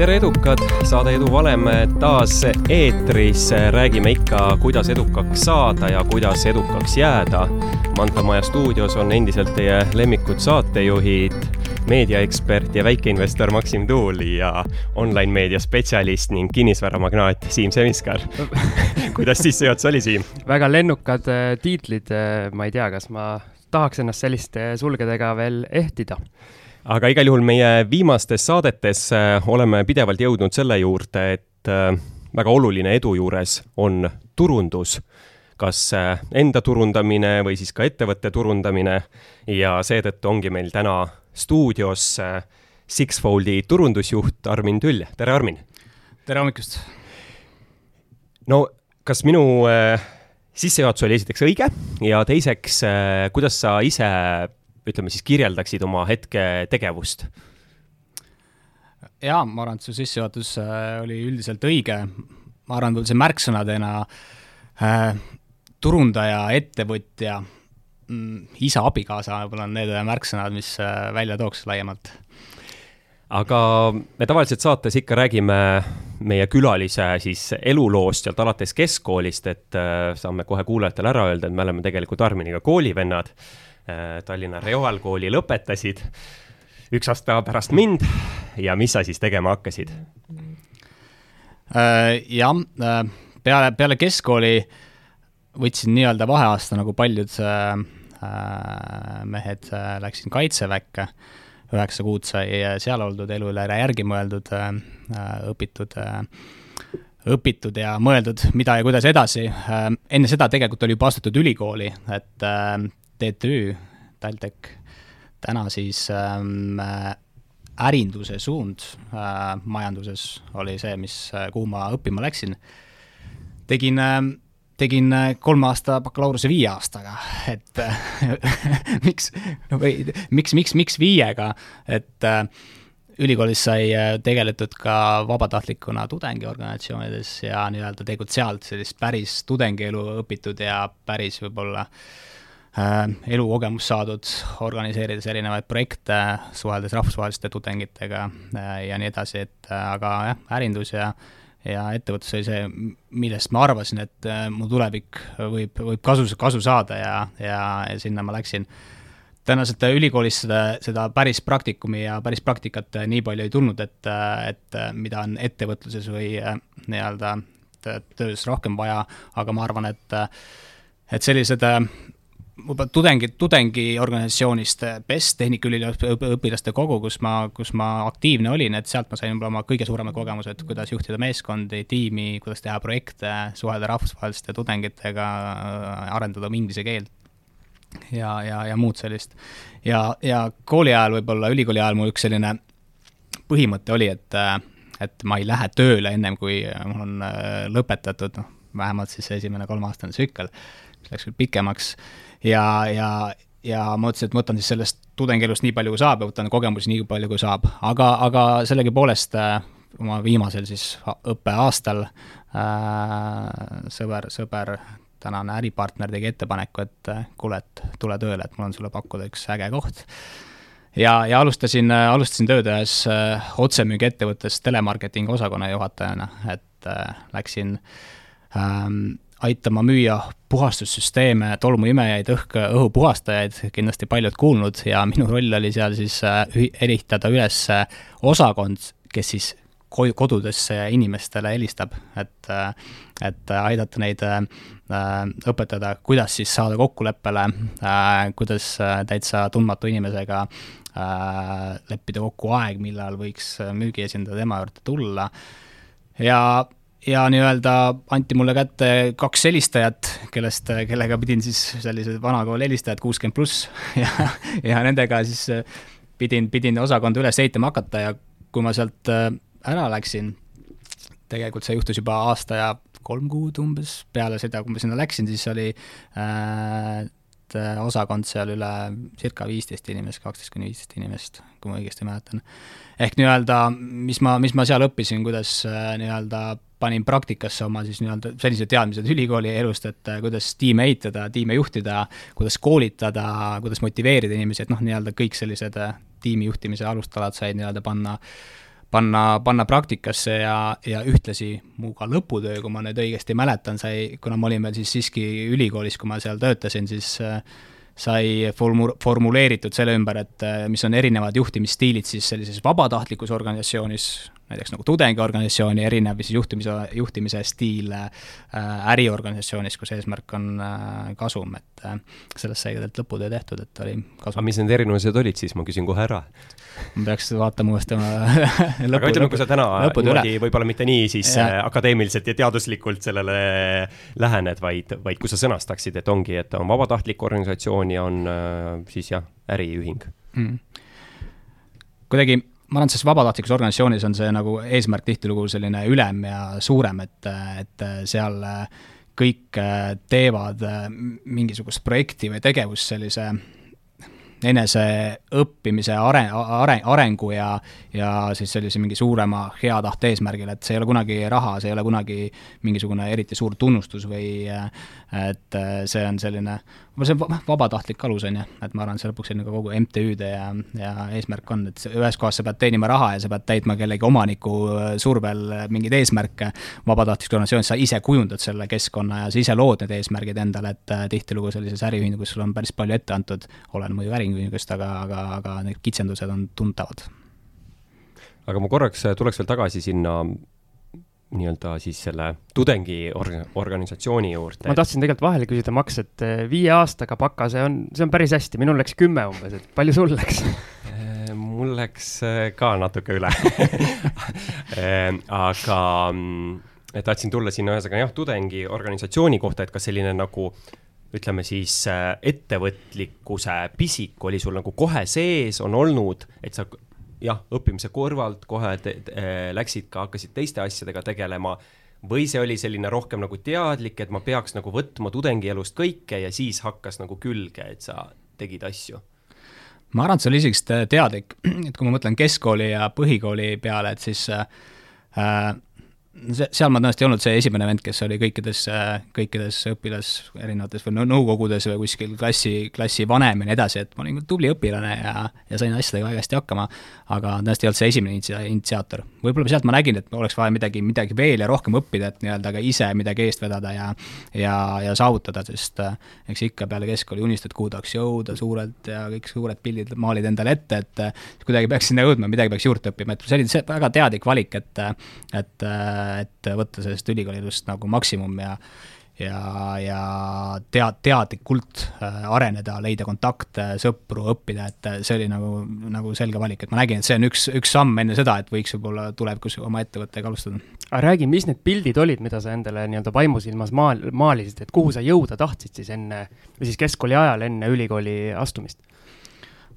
tere, edukad, saade Edu valem taas eetris. räägime ikka, kuidas edukaks saada ja kuidas edukaks jääda. Manta Maja stuudios on endiselt teie lemmikud saatejuhid, meediaekspert ja väikeinvestor Maksim Tuul ja online meedia spetsialist ning kinnisvaramagnaat Siim Semiskar kuidas sissejuhatus oli, Siim? väga lennukad äh, tiitlid, äh, ma ei tea, kas ma tahaks ennast selliste sulgedega veel ehtida aga igal juhul meie viimastes saadetes äh, oleme pidevalt jõudnud selle juurde, et äh, väga oluline edu juures on turundus, kas äh, enda turundamine või siis ka ettevõtte turundamine ja seetõttu ongi meil täna stuudios Sixfoldi turundusjuht Armin Tüll, tere Armin! tere hommikust! no kas minu sissejuhatus oli esiteks õige ja teiseks, kuidas sa ise ütleme siis kirjeldaksid oma hetke tegevust? jaa, ma arvan, et su sissejuhatus äh, oli üldiselt õige, ma arvan, see märksõnadena äh, turundaja, ettevõtja, mm, isa, abikaasa võib-olla on need märksõnad, mis äh, välja tooks laiemalt. aga me tavaliselt saates ikka räägime meie külalise siis eluloost sealt alates keskkoolist, et äh, saame kohe kuulajatele ära öelda, et me oleme tegelikult Arminiga koolivennad Äh, Tallinna Reaalkooli lõpetasid üks aasta pärast mind ja mis sa siis tegema hakkasid? Äh, jah, äh, peale, peale keskkooli võtsin nii-öelda vaheaasta, nagu paljud mehed, läksin Kaitseväkke, üheksa kuud sai seal oldud, elu üle järgi mõeldud, õpitud õpitud ja mõeldud, mida ja kuidas edasi. enne seda tegelikult oli juba astutud ülikooli, et TTÜ, TalTech, täna siis ähm, ärinduse suund äh, majanduses oli see, mis äh,, kuhu ma õppima läksin. tegin äh, tegin äh, kolme aasta bakalaureuse viie aastaga, et äh, miks, või miks, miks, miks viiega, et äh, ülikoolis sai äh, tegeletud ka vabatahtlikuna tudengiorganisatsioonides ja nii-öelda tegelikult sealt sellist päris tudengielu õpitud ja päris võib-olla äh, Äh, elukogemus saadud, organiseerides erinevaid projekte, suheldes rahvusvaheliste tudengitega äh, ja nii edasi, et äh, aga jah, ärindus ja ja ettevõtlus oli see, millest ma arvasin, et mu tulevik võib, võib kasu, kasu saada ja, ja, ja sinna ma läksin. tõenäoliselt ülikoolis seda, seda päris praktikumi ja päris praktikat nii palju ei tulnud, et, et mida on ettevõtluses või nii-öelda töös rohkem vaja, aga ma arvan, et et sellised võib-olla tudengid, tudengiorganisatsioonist PES, Tehnikaülikooli õpilaste kogu, kus ma, kus ma aktiivne olin, et sealt ma sain võib-olla oma kõige suurema kogemuse, et kuidas juhtida meeskondi, tiimi, kuidas teha projekte, suhelda rahvusvaheliste tudengitega, arendada inglise keelt ja, ja, ja muud sellist. ja, ja kooli ajal võib-olla, ülikooli ajal mul üks selline põhimõte oli, et, et ma ei lähe tööle ennem, kui mul on äh, lõpetatud, noh, vähemalt siis esimene kolmeaastane tsükkel, mis läks küll pikemaks ja, ja, ja ma mõtlesin, et ma võtan siis sellest tudengielust nii palju, kui saab ja võtan kogemusi nii palju, kui saab, aga, aga sellegipoolest äh, oma viimasel siis õppeaastal äh, sõber, sõber, tänane äripartner tegi ettepaneku, et äh, kuule, et tule tööle, et mul on sulle pakkuda üks äge koht. ja, ja alustasin, äh, alustasin tööd ühes otsemüügiettevõttes telemarketingi osakonna juhatajana, et äh, läksin ähm, aitama müüa puhastussüsteeme, tolmuimejaid, õhk, õhupuhastajaid, kindlasti paljud kuulnud ja minu roll oli seal siis äh, ehitada üles äh, osakond, kes siis kodudesse inimestele helistab, et, äh, et aidata neid õpetada, kuidas siis saada kokkuleppele, kuidas täitsa tundmatu inimesega leppida kokku aeg, millal võiks müügiesindaja tema juurde tulla. Ja ja nii-öelda anti mulle kätte kaks helistajat, kellest, kellega pidin siis sellised vanakooli helistajad, kuuskümmend pluss ja, ja nendega siis pidin, pidin osakonda üles ehitama hakata ja kui ma sealt äh, ära läksin, tegelikult see juhtus juba aasta ja kolm kuud umbes peale seda, kui ma sinna läksin, siis oli äh, osakond seal üle circa viisteist inimest, kaksteist kuni viisteist inimest, kui ma õigesti mäletan. ehk nii-öelda, mis ma, mis ma seal õppisin, kuidas äh, nii-öelda panin praktikasse oma siis nii-öelda sellised teadmised ülikooli elust, et äh, kuidas tiime ehitada, tiime juhtida, kuidas koolitada, kuidas motiveerida inimesi, et noh, nii-öelda kõik sellised äh, tiimi juhtimise alustalad said nii-öelda panna, panna, panna praktikasse ja, ja ühtlasi mu ka lõputöö, kui ma nüüd õigesti mäletan, sai, kuna ma olin veel siis siiski ülikoolis, kui ma seal töötasin, siis sai formu-, formuleeritud selle ümber, et mis on erinevad juhtimisstiilid siis sellises vabatahtlikus organisatsioonis, näiteks nagu tudengiorganisatsiooni erinev siis juhtimise, juhtimise stiil äh, äriorganisatsioonis, kus eesmärk on äh, kasum, et äh, sellest sai tegelikult lõputöö tehtud, et oli kasum. aga mis need erinevused olid siis, ma küsin kohe ära. ma peaks vaatama uuesti oma lõpu, aga ütleme, kui sa täna niimoodi võib-olla mitte nii siis ja. akadeemiliselt ja teaduslikult sellele lähened, vaid, vaid kui sa sõnastaksid, et ongi, et on vabatahtlik organisatsioon ja on siis jah, äriühing mm.. kuidagi ma arvan, et selles vabatahtlikus organisatsioonis on see nagu eesmärk tihtilugu selline ülem ja suurem, et, et seal kõik teevad mingisugust projekti või tegevust sellise eneseõppimise are-, are-, arengu ja, ja siis sellise mingi suurema hea tahte eesmärgil, et see ei ole kunagi raha, see ei ole kunagi mingisugune eriti suur tunnustus või et see on selline, see on vabatahtlik alus, on ju, et ma arvan, see lõpuks selline kogu MTÜ-de ja, ja eesmärk on, et ühes kohas sa pead teenima raha ja sa pead täitma kellegi omaniku survel mingeid eesmärke, vabatahtlikus organisatsioonis sa ise kujundad selle keskkonna ja sa ise lood need eesmärgid endale, et tihtilugu sellises äriühingus sul on päris palju ette antud, oleneb muidugi äri äriühingust, aga, aga, aga need kitsendused on tuntavad. aga ma korraks tuleks veel tagasi sinna nii-öelda siis selle tudengi orga-, organisatsiooni juurde. ma tahtsin tegelikult vahele küsida, Max, et eh, viie aastaga baka, see on, see on päris hästi, minul läks kümme umbes, et palju sul läks? Eh, mul läks eh, ka natuke üle. Aga mm, tahtsin tulla sinna ühesõnaga jah, tudengi organisatsiooni kohta, et kas selline nagu ütleme siis ettevõtlikkuse pisik oli sul nagu kohe sees, on olnud, et sa jah, õppimise kõrvalt kohe te, te, äh, läksid ka, hakkasid teiste asjadega tegelema või see oli selline rohkem nagu teadlik, et ma peaks nagu võtma tudengielust kõike ja siis hakkas nagu külge, et sa tegid asju? ma arvan, et see oli isegi teadlik, et kui ma mõtlen keskkooli ja põhikooli peale, et siis äh, see, seal ma tõenäoliselt ei olnud see esimene vend, kes oli kõikides, kõikides õpilas erinevates või nõukogudes või kuskil klassi, klassi vanem ja nii edasi, et ma olin tubli õpilane ja, ja sain asjadega väga hästi hakkama, aga tõenäoliselt ei olnud see esimene initsia-, initsiaator. võib-olla sealt ma nägin, et oleks vaja midagi, midagi veel ja rohkem õppida, et nii-öelda ka ise midagi eest vedada ja ja, ja saavutada, sest äh, eks ikka peale keskkooli unistad, kuhu tahaks jõuda suurelt ja kõik suured pildid maalid endale ette, et kuidagi peaks sinna jõudma, midagi peaks juurde õppima, et see oli see väga teadlik valik, et et et võtta sellest ülikoolielust nagu maksimum ja ja, ja tead, teadlikult äh, areneda, leida kontakte, sõpru, õppida, et see oli nagu, nagu selge valik, et ma nägin, et see on üks, üks samm enne seda, et võiks võib-olla tulevikus oma ettevõttega alustada. aga räägi, mis need pildid olid, mida sa endale nii-öelda vaimusilmas maal, maalisid, et kuhu sa jõuda tahtsid siis enne, või siis keskkooli ajal, enne ülikooli astumist?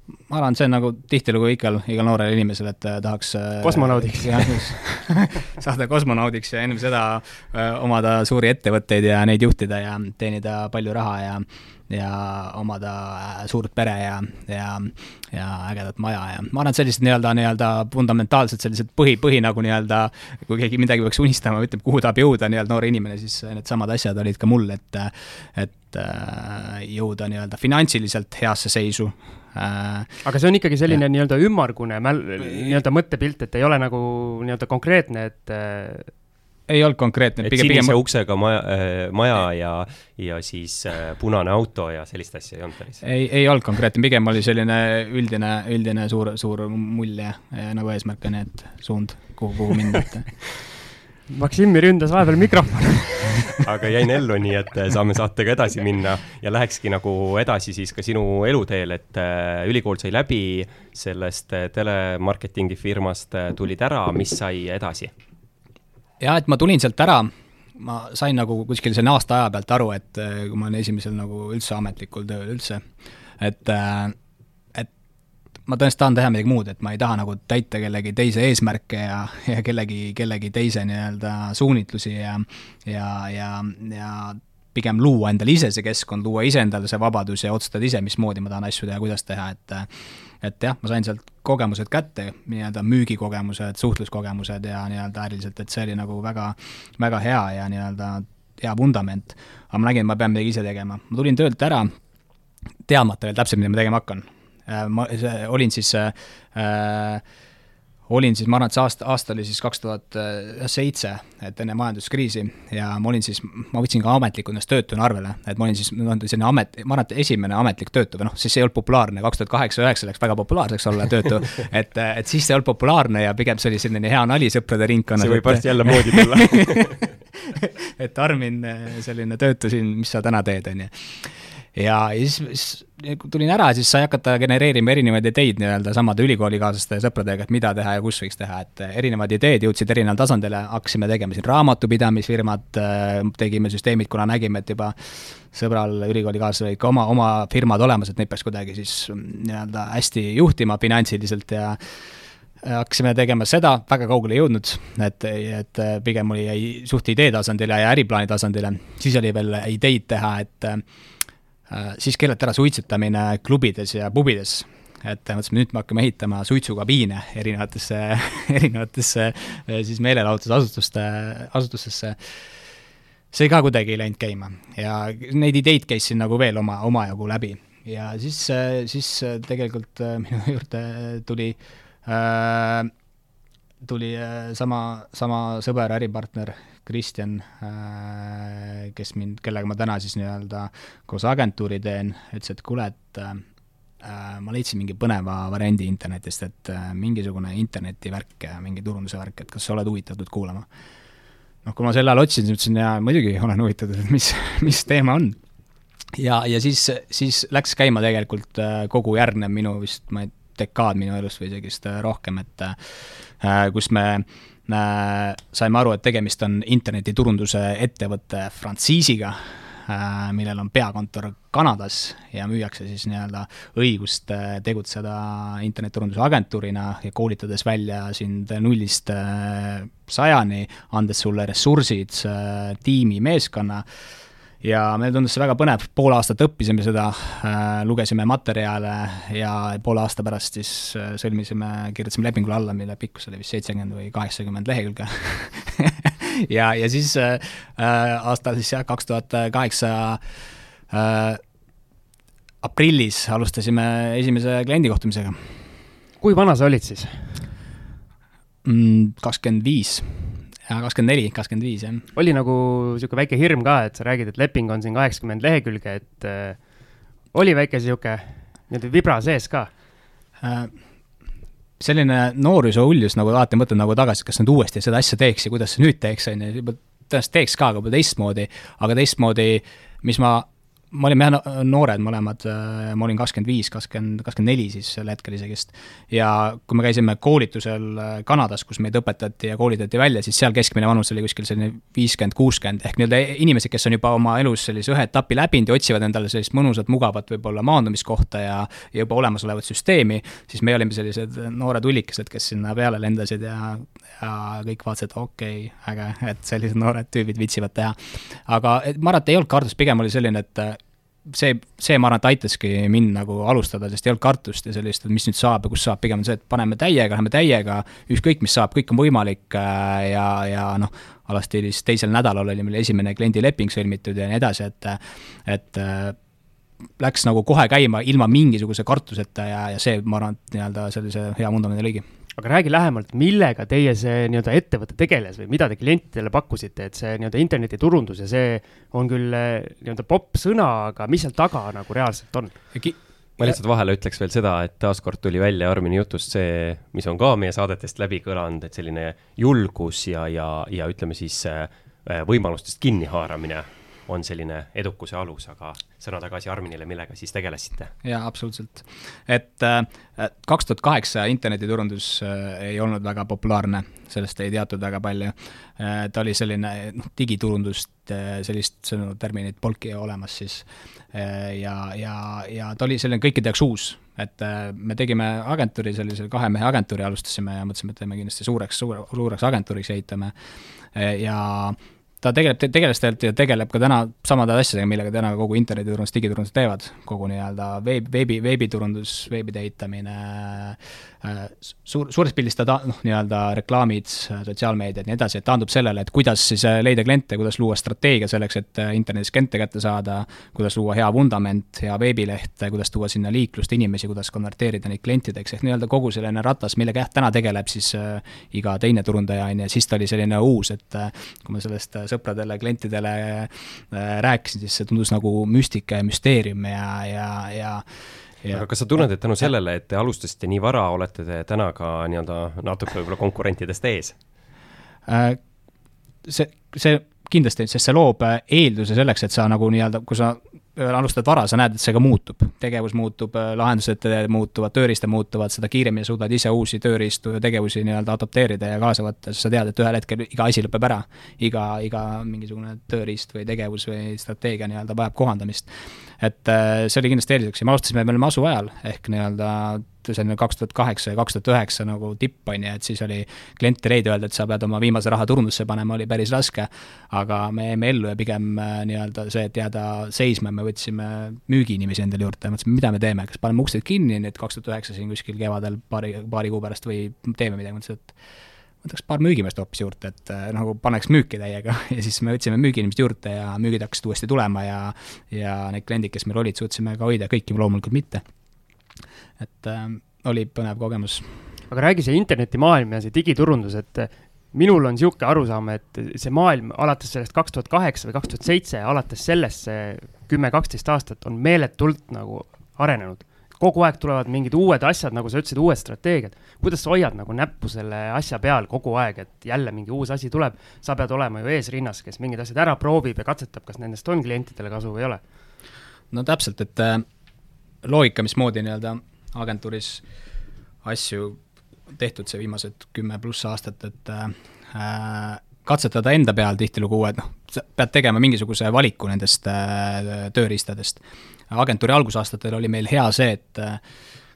Ma arvan, et see on nagu tihtilugu igal, igal noorel inimesel, et äh, tahaks äh, kosmonaudiks. saada kosmonaudiks ja enne seda öö, äh, omada suuri ettevõtteid ja neid juhtida ja teenida palju raha ja ja omada suurt pere ja, ja, ja ägedat maja ja ma arvan, et sellised nii-öelda, nii-öelda fundamentaalsed sellised põhi, põhi nagu nii-öelda, kui keegi midagi peaks unistama, ütleb, kuhu tahab jõuda nii-öelda noor inimene, siis needsamad asjad olid ka mul, et et jõuda nii-öelda finantsiliselt heasse seisu aga see on ikkagi selline nii-öelda ümmargune mäl-, nii-öelda mõttepilt, et ei ole nagu nii-öelda konkreetne, et äh, ei olnud konkreetne. et sinise pigem... uksega maja äh,, maja ja, ja siis äh, punane auto ja sellist asja ei olnud päris? ei, ei olnud konkreetne, pigem oli selline üldine, üldine suur, suur mulje nagu eesmärk on ju, et suund, kuhu, kuhu minna, et Maksimi ründas vahepeal mikrofon aga jäin ellu, nii et äh, saame saatega edasi minna ja lähekski nagu edasi siis ka sinu eluteel, et äh, ülikool sai läbi, sellest äh, telemarketingi firmast tulid ära, mis sai edasi? jah, et ma tulin sealt ära, ma sain nagu kuskil selle aasta aja pealt aru, et kui ma olin esimesel nagu üldse ametlikul tööl üldse, et ma tõenäoliselt tahan teha midagi muud, et ma ei taha nagu täita kellegi teise eesmärke ja, ja kellegi, kellegi teise nii-öelda suunitlusi ja ja, ja, ja pigem luua endale ise see keskkond, luua ise endale see vabadus ja otsustada ise, mismoodi ma tahan asju teha, kuidas teha, et et jah, ma sain sealt kogemused kätte, nii-öelda müügikogemused, suhtluskogemused ja nii-öelda äriliselt, et see oli nagu väga, väga hea ja nii-öelda hea vundament. aga ma nägin, et ma pean midagi ise tegema, ma tulin töölt ära, teadmata veel täpselt, mida ma tegema hakkan ma olin siis äh, olin siis, ma arvan, et see aasta, aasta oli siis kaks tuhat seitse, et enne majanduskriisi. Ja ma olin siis, ma võtsin ka ametlikult ennast töötuna arvele, et ma olin siis, noh, selline amet, ma arvan, et esimene ametlik töötu või noh, siis ei olnud populaarne, kaks tuhat kaheksa, üheksa läks väga populaarseks olla töötu. Et, et siis ei olnud populaarne ja pigem see oli selline hea nali sõprade ringkonnas. see võib varsti jälle moodi tulla. Et Armin, selline töötu siin, mis sa täna teed, on ju ja, ja siis, siis kui tulin ära, siis sai hakata genereerima erinevaid ideid nii-öelda samade ülikoolikaaslaste ja sõpradega, et mida teha ja kus võiks teha, et erinevad ideed jõudsid erineval tasandile, hakkasime tegema siin raamatupidamisfirmad, tegime süsteemid, kuna nägime, et juba sõbral, ülikoolikaaslasel ikka oma, oma firmad olemas, et neid peaks kuidagi siis nii-öelda hästi juhtima finantsiliselt ja hakkasime tegema seda, väga kaugele ei jõudnud, et, et pigem oli, jäi suht idee tasandile ja äriplaani tasandile, siis oli veel ideid teha, et siis keelati ära suitsetamine klubides ja pubides. Et mõtlesime, nüüd me hakkame ehitama suitsukabiine erinevatesse, erinevatesse äh, siis meelelahutusasutuste, asutustesse. see ka kuidagi ei läinud käima. Ja neid ideid käis siin nagu veel oma, omajagu läbi. Ja siis, äh, siis tegelikult minu juurde tuli äh, tuli sama, sama sõber, äripartner Kristjan, äh, kes mind, kellega ma täna siis nii-öelda koos agentuuri teen, ütles, et kuule, et äh, ma leidsin mingi põneva variandi internetist, et äh, mingisugune internetivärk, mingi turunduse värk, et kas sa oled huvitatud kuulama? noh, kui ma sel ajal otsisin, siis ütlesin jaa, muidugi olen huvitatud, et mis, mis teema on. ja, ja siis, siis läks käima tegelikult kogu järgnev minu vist, ma ei, dekaad minu elust või isegi vist rohkem, et kus me äh, saime aru, et tegemist on internetiturunduse ettevõtte frantsiisiga, äh, millel on peakontor Kanadas ja müüakse siis nii-öelda õigust äh, tegutseda internetiturunduse agentuurina ja koolitades välja sind nullist sajani, andes sulle ressursid, tiimi, meeskonna ja meile tundus see väga põnev, pool aastat õppisime seda äh,, lugesime materjale ja poole aasta pärast siis äh, sõlmisime, kirjutasime lepingule alla, mille pikkus oli vist seitsekümmend või kaheksakümmend lehekülge ja, ja siis äh, äh, aastal siis jah, kaks tuhat kaheksa aprillis alustasime esimese kliendi kohtumisega. kui vana sa olid siis? Mm, kakskümmend viis jaa, kakskümmend neli, kakskümmend viis, jah. oli nagu niisugune väike hirm ka, et sa räägid, et leping on siin kaheksakümmend lehekülge, et äh, oli väike niisugune nii-öelda vibra sees ka äh,? selline nooruse uljus nagu alati mõtled nagu tagasi, kas nüüd uuesti seda asja teeks ja kuidas nüüd teeks, on ju, tõenäoliselt teeks ka, aga võib-olla teistmoodi, aga teistmoodi, mis ma me olime jah noored mõlemad, ma olin kakskümmend viis, kakskümmend, kakskümmend neli siis sel hetkel isegist. ja kui me käisime koolitusel äh, Kanadas, kus meid õpetati ja koolitati välja, siis seal keskmine vanus oli kuskil selline viiskümmend, kuuskümmend, ehk nii-öelda inimesed, kes on juba oma elus sellise ühe etapi läbinud ja otsivad endale sellist mõnusat, mugavat võib-olla maandumiskohta ja, ja juba olemasolevat süsteemi, siis me olime sellised noored ullikesed, kes sinna peale lendasid ja, ja kõik vaatasid, okei okay,, äge, et sellised noored tüübid viitsivad teha. aga ma arvan, et ei olnud kardus, pigem oli selline, et see, see, ma arvan, et aitaski mind nagu alustada, sest ei olnud kartust ja sellist, et mis nüüd saab ja kus saab, pigem on see, et paneme täiega, läheme täiega, ükskõik, mis saab, kõik on võimalik äh, ja, ja noh, alasti siis teisel nädalal oli meil esimene kliendileping sõlmitud ja nii edasi, et, et äh, läks nagu kohe käima ilma mingisuguse kartuseta ja, ja see, ma arvan, et nii-öelda sellise hea vundamendi lõigi aga räägi lähemalt, millega teie see nii-öelda ettevõte tegeles või mida te klientidele pakkusite, et see nii-öelda internetiturundus ja see on küll eh, nii-öelda popp sõna, aga mis seal taga nagu reaalselt on? ma lihtsalt vahele ütleks veel seda, et taaskord tuli välja Armini jutust see, mis on ka meie saadetest läbi kõlanud, et selline julgus ja, ja, ja ütleme siis eh, võimalustest kinnihaaramine on selline edukuse alus, aga sõna tagasi Arminile, millega siis tegelesite? jaa, absoluutselt. et äh, kaks tuhat kaheksa internetiturundus äh, ei olnud väga populaarne, sellest ei teatud väga palju. Äh, ta oli selline, noh, digiturundust, sellist sõnu, terminit polnudki olemas siis. ja, ja, ja ta oli selline kõikide jaoks uus, et me tegime agentuuri, sellise kahe mehe agentuuri alustasime ja mõtlesime, et teeme kindlasti suureks, suure, suureks agentuuriks ehitame ja ta tegeleb, tegeles tegelikult ja tegeleb ka täna samade asjadega, millega täna kogu internetiturundus, digiturundus teevad, kogu nii-öelda veebi, veebi, veebiturundus, veebide ehitamine äh,, suur, suures pildis ta ta-, noh, nii-öelda reklaamid, sotsiaalmeediad ja nii edasi, et taandub sellele, et kuidas siis äh, leida kliente, kuidas luua strateegia selleks, et äh, internetis kliente kätte saada, kuidas luua hea vundament, hea veebileht, kuidas tuua sinna liiklust, inimesi, kuidas konverteerida neid klientideks, ehk nii-öelda kogu selline ratas, millega jah, täna tegeleb siis äh, iga teine turundaja, on ju, siis ta oli selline uus, et äh, kui ma sellest äh, sõpradele, klientidele äh, rääkisin, siis see tundus nagu müstika ja müsteerium ja, ja, ja Ja. aga kas sa tunned, et tänu sellele, et te alustasite nii vara, olete te täna ka nii-öelda natuke võib-olla konkurentidest ees? see, see kindlasti, sest see loob eelduse selleks, et sa nagu nii-öelda, kui sa alustad vara, sa näed, et see ka muutub, tegevus muutub, lahendused muutuvad, tööriistad muutuvad, seda kiiremini suudad ise uusi tööriistu ja tegevusi nii-öelda adapteerida ja kaasa võtta, sest sa tead, et ühel hetkel iga asi lõpeb ära. iga, iga mingisugune tööriist või tegevus või strateegia nii-öelda vajab kohandamist. et äh, see oli kindlasti eelduseks ja me alustasime, me olime masu ajal, ehk nii-öelda selline kaks tuhat kaheksa ja kaks tuhat üheksa nagu tipp, on ju, et siis oli klientide reid öelda, et sa pead oma viimase raha turundusse panema, oli päris raske. aga me jäime ellu ja pigem äh, nii-öelda see, et jääda seisma, me võtsime müügiinimesi endale juurde, mõtlesime, mida me teeme, kas paneme uksed kinni nüüd kaks tuhat üheksa siin kuskil kevadel paari, paari kuu pärast või teeme midagi, mõtlesin, et võtaks paar müügimeest hoopis juurde, et äh, nagu paneks müüki täiega ja siis me võtsime müügiinimesed juurde ja müügid hakkasid uuesti tulema ja ja need kliendid, kes meil olid, suutsime ka hoida, kõiki loomulikult mitte. Et äh, oli põnev kogemus. aga räägi see internetimaailm ja see digiturundus, et minul on niisugune arusaam, et see maailm alates sellest kaks tuhat kaheksa või kaks tuhat seitse, alates sellest see kümme, kaksteist aastat on meeletult nagu arenenud kogu aeg tulevad mingid uued asjad, nagu sa ütlesid, uued strateegiad. kuidas sa hoiad nagu näppu selle asja peal kogu aeg, et jälle mingi uus asi tuleb, sa pead olema ju eesrinnas, kes mingid asjad ära proovib ja katsetab, kas nendest on klientidele kasu või ei ole? no täpselt, et äh, loogika, mismoodi nii-öelda agentuuris asju tehtud see viimased kümme pluss aastat, et äh, katsetada enda peal tihtilugu uued, noh, sa pead tegema mingisuguse valiku nendest äh, tööriistadest. Agentuuri algusaastatel oli meil hea see, et äh,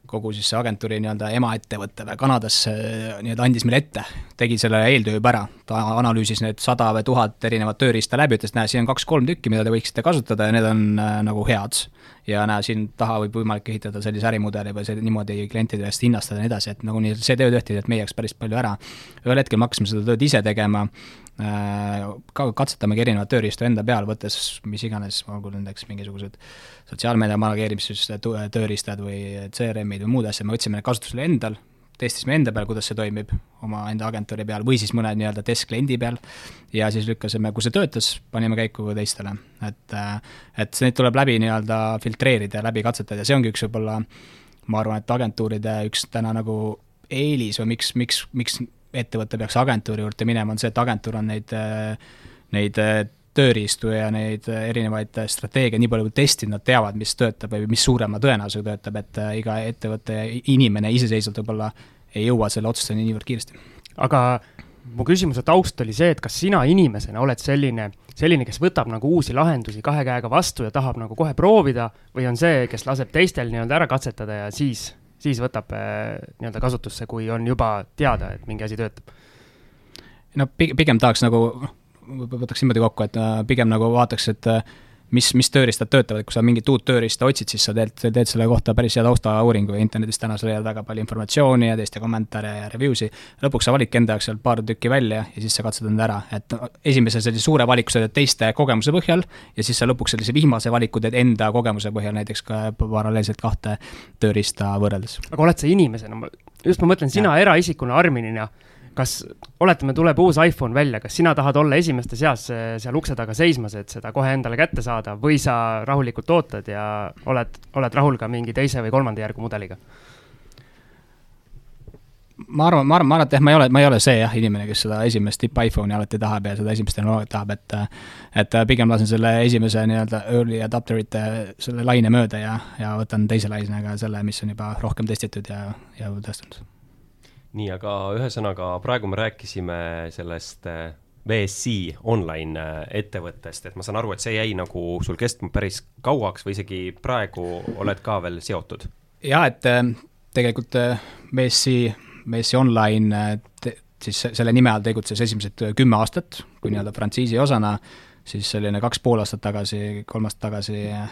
kogu siis see agentuuri nii-öelda emaettevõte või Kanadas nii-öelda andis meile ette, tegi selle eeltöö juba ära, ta analüüsis need sada või tuhat erinevat tööriista läbi, ütles, näe, siin on kaks-kolm tükki, mida te võiksite kasutada ja need on äh, nagu head. ja näe, siin taha võib võimalik ehitada sellise ärimudeli või see niimoodi klientide eest hinnastada ja nii edasi, et nagu nii, see töö tehti tegelikult meie jaoks päris palju ära. ühel hetkel me hakkasime seda tööd ise tegema ka katsetamegi erinevaid tööriistu enda peal, võttes mis iganes, olgu nendeks mingisugused sotsiaalmeedia manageerimise tööriistad või CRM-id või muud asjad, me võtsime need kasutusele endal, testisime enda peal, kuidas see toimib omaenda agentuuri peal või siis mõne nii-öelda testkliendi peal ja siis lükkasime, kui see töötas, panime käiku teistele. et, et neid tuleb läbi nii-öelda filtreerida ja läbi katsetada ja see ongi üks võib-olla, ma arvan, et agentuuride üks täna nagu eelis või miks, miks, miks ettevõte peaks agentuuri juurde minema, on see, et agentuur on neid, neid tööriistu ja neid erinevaid strateegiaid nii palju testinud, nad teavad, mis töötab või mis suurema tõenäosusega töötab, et äh, iga ettevõte ja inimene iseseisvalt võib-olla ei jõua selle otsuseni niivõrd kiiresti. aga mu küsimuse taust oli see, et kas sina inimesena oled selline, selline, kes võtab nagu uusi lahendusi kahe käega vastu ja tahab nagu kohe proovida või on see, kes laseb teistel nii-öelda ära katsetada ja siis, siis võtab äh, nii-öelda kasutusse, kui on juba teada, et mingi asi töötab? no pigem tahaks nagu noh, võtaks niimoodi kokku, et äh, pigem nagu vaataks, et äh, mis, mis tööriistad töötavad, kui sa mingit uut tööriista otsid, siis sa teed, teed selle kohta päris hea taustauuringu ja internetis täna sa leiad väga palju informatsiooni ja teiste kommentaare ja review si. lõpuks sa validki enda jaoks sealt paar tükki välja ja siis sa katsetad need ära, et esimese sellise suure valiku sa teed teiste kogemuse põhjal ja siis sa lõpuks sellise viimase valiku teed enda kogemuse põhjal, näiteks ka paralleelselt kahte tööriista võrreldes. aga oled sa inimesena, just ma mõtlen, sina eraisikuna, Arminina kas, oletame, tuleb uus iPhone välja, kas sina tahad olla esimeste seas eh, seal ukse taga seismas, et seda kohe endale kätte saada või sa rahulikult ootad ja oled, oled rahul ka mingi teise või kolmanda järgu mudeliga? ma arvan, ma arvan, ma arvan, et jah, ma ei ole, ma ei ole see jah, inimene, kes seda esimest tipp iPhone'i alati tahab ja seda esimest tehnoloogiat tahab, et et pigem lasen selle esimese nii-öelda early adapter'ite selle laine mööda ja, ja võtan teise lainega selle, mis on juba rohkem testitud ja, ja tõestanud nii, aga ühesõnaga praegu me rääkisime sellest äh, VSC online äh, ettevõttest, et ma saan aru, et see jäi nagu sul kestma päris kauaks või isegi praegu oled ka veel seotud? jaa, et äh, tegelikult VSC, VSC online siis selle nime all tegutses esimesed kümme aastat, kui nii-öelda frantsiisi osana, siis selline kaks pool aastat tagasi, kolm aastat tagasi äh,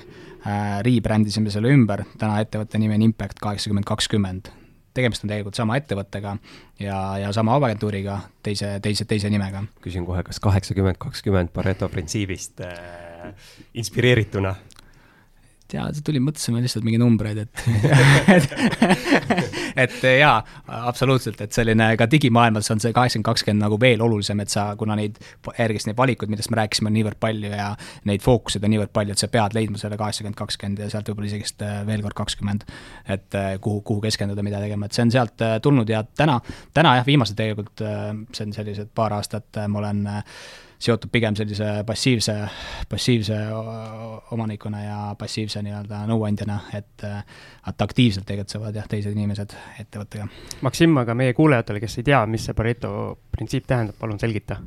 rebrandisime selle ümber, täna ettevõtte nimi on Impact kaheksakümmend kakskümmend. Tegemist on tegelikult sama ettevõttega ja, ja sama agentuuriga, teise, teise, teise nimega. küsin kohe, kas kaheksakümmend kakskümmend Pareto printsiibist äh, inspireerituna? Jaa, tuli, mõtlesime lihtsalt mingeid numbreid, et et jaa, absoluutselt, et selline ka digimaailmas on see kaheksakümmend, kakskümmend nagu veel olulisem, et sa, kuna neid, järgis neid valikuid, millest me rääkisime, on niivõrd palju ja neid fookuseid on niivõrd palju, et sa pead leidma selle kaheksakümmend, kakskümmend ja sealt võib-olla isegi äh, veel kord kakskümmend. et äh, kuhu, kuhu keskenduda, mida tegema, et see on sealt tulnud ja täna, täna jah, viimased tegelikult, see on sellised paar aastat, ma olen äh, seotud pigem sellise passiivse, passiivse omanikuna ja passiivse nii-öelda nõuandjana, et et aktiivselt tegutsevad jah, teised inimesed ettevõttega. Maksim, aga meie kuulajatele, kes ei tea, mis see Pareto printsiip tähendab, palun selgita.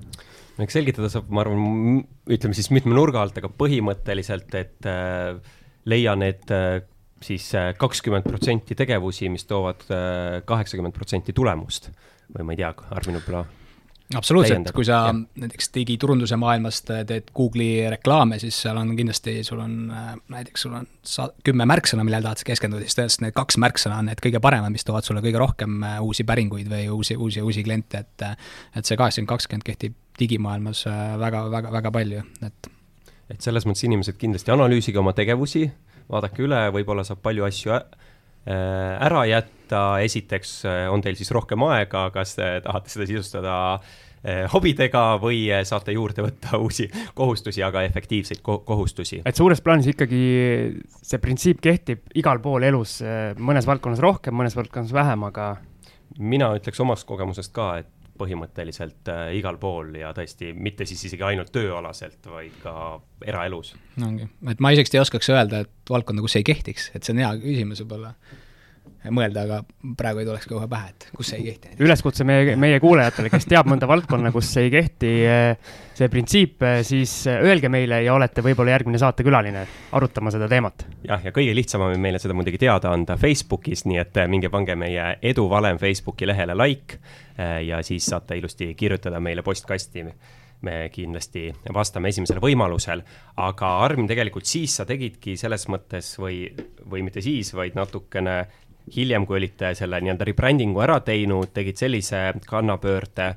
eks selgitada saab, ma arvan, ütleme siis mitme nurga alt, aga põhimõtteliselt, et äh, leian, et äh, siis äh, kakskümmend protsenti tegevusi, mis toovad äh, kaheksakümmend protsenti tulemust või ma ei tea, Armin võib-olla absoluutselt, kui sa ja. näiteks digiturunduse maailmast teed Google'i reklaame, siis seal on kindlasti, sul on näiteks, sul on sa-, kümme märksõna, millele tahad sa keskenduda, siis tõenäoliselt need kaks märksõna on need kõige paremad, mis toovad sulle kõige rohkem äh, uusi päringuid või uusi, uusi, uusi kliente, et et see kaheksakümmend, kakskümmend kehtib digimaailmas äh, väga, väga, väga palju, et et selles mõttes inimesed kindlasti analüüsige oma tegevusi, vaadake üle, võib-olla saab palju asju Äh, ära jätta, esiteks äh, on teil siis rohkem aega, kas te tahate seda sisustada äh, hobidega või saate juurde võtta uusi kohustusi, aga efektiivseid ko kohustusi. et suures plaanis ikkagi see printsiip kehtib igal pool elus, mõnes valdkonnas rohkem, mõnes valdkonnas vähem, aga mina ütleks omast kogemusest ka, et põhimõtteliselt äh, igal pool ja tõesti mitte siis isegi ainult tööalaselt, vaid ka eraelus. ongi, et ma isegi ei oskaks öelda, et valdkonda, kus ei kehtiks, et see on hea küsimus võib-olla mõelda, aga praegu ei tuleks kohe pähe, et kus see ei kehti. üleskutse meie, meie kuulajatele, kes teab mõnda valdkonna, kus ei kehti eh, see printsiip, eh, siis eh, öelge meile ja olete võib-olla järgmine saatekülaline arutama seda teemat. jah, ja kõige lihtsam on meile seda muidugi teada anda Facebookis, nii et minge pange meie eduvalem Facebooki lehele like ja siis saate ilusti kirjutada meile postkasti me kindlasti vastame esimesel võimalusel, aga Armin, tegelikult siis sa tegidki selles mõttes või, või mitte siis, vaid natukene hiljem, kui olite selle nii-öelda rebranding'u ära teinud, tegid sellise kannapöörde,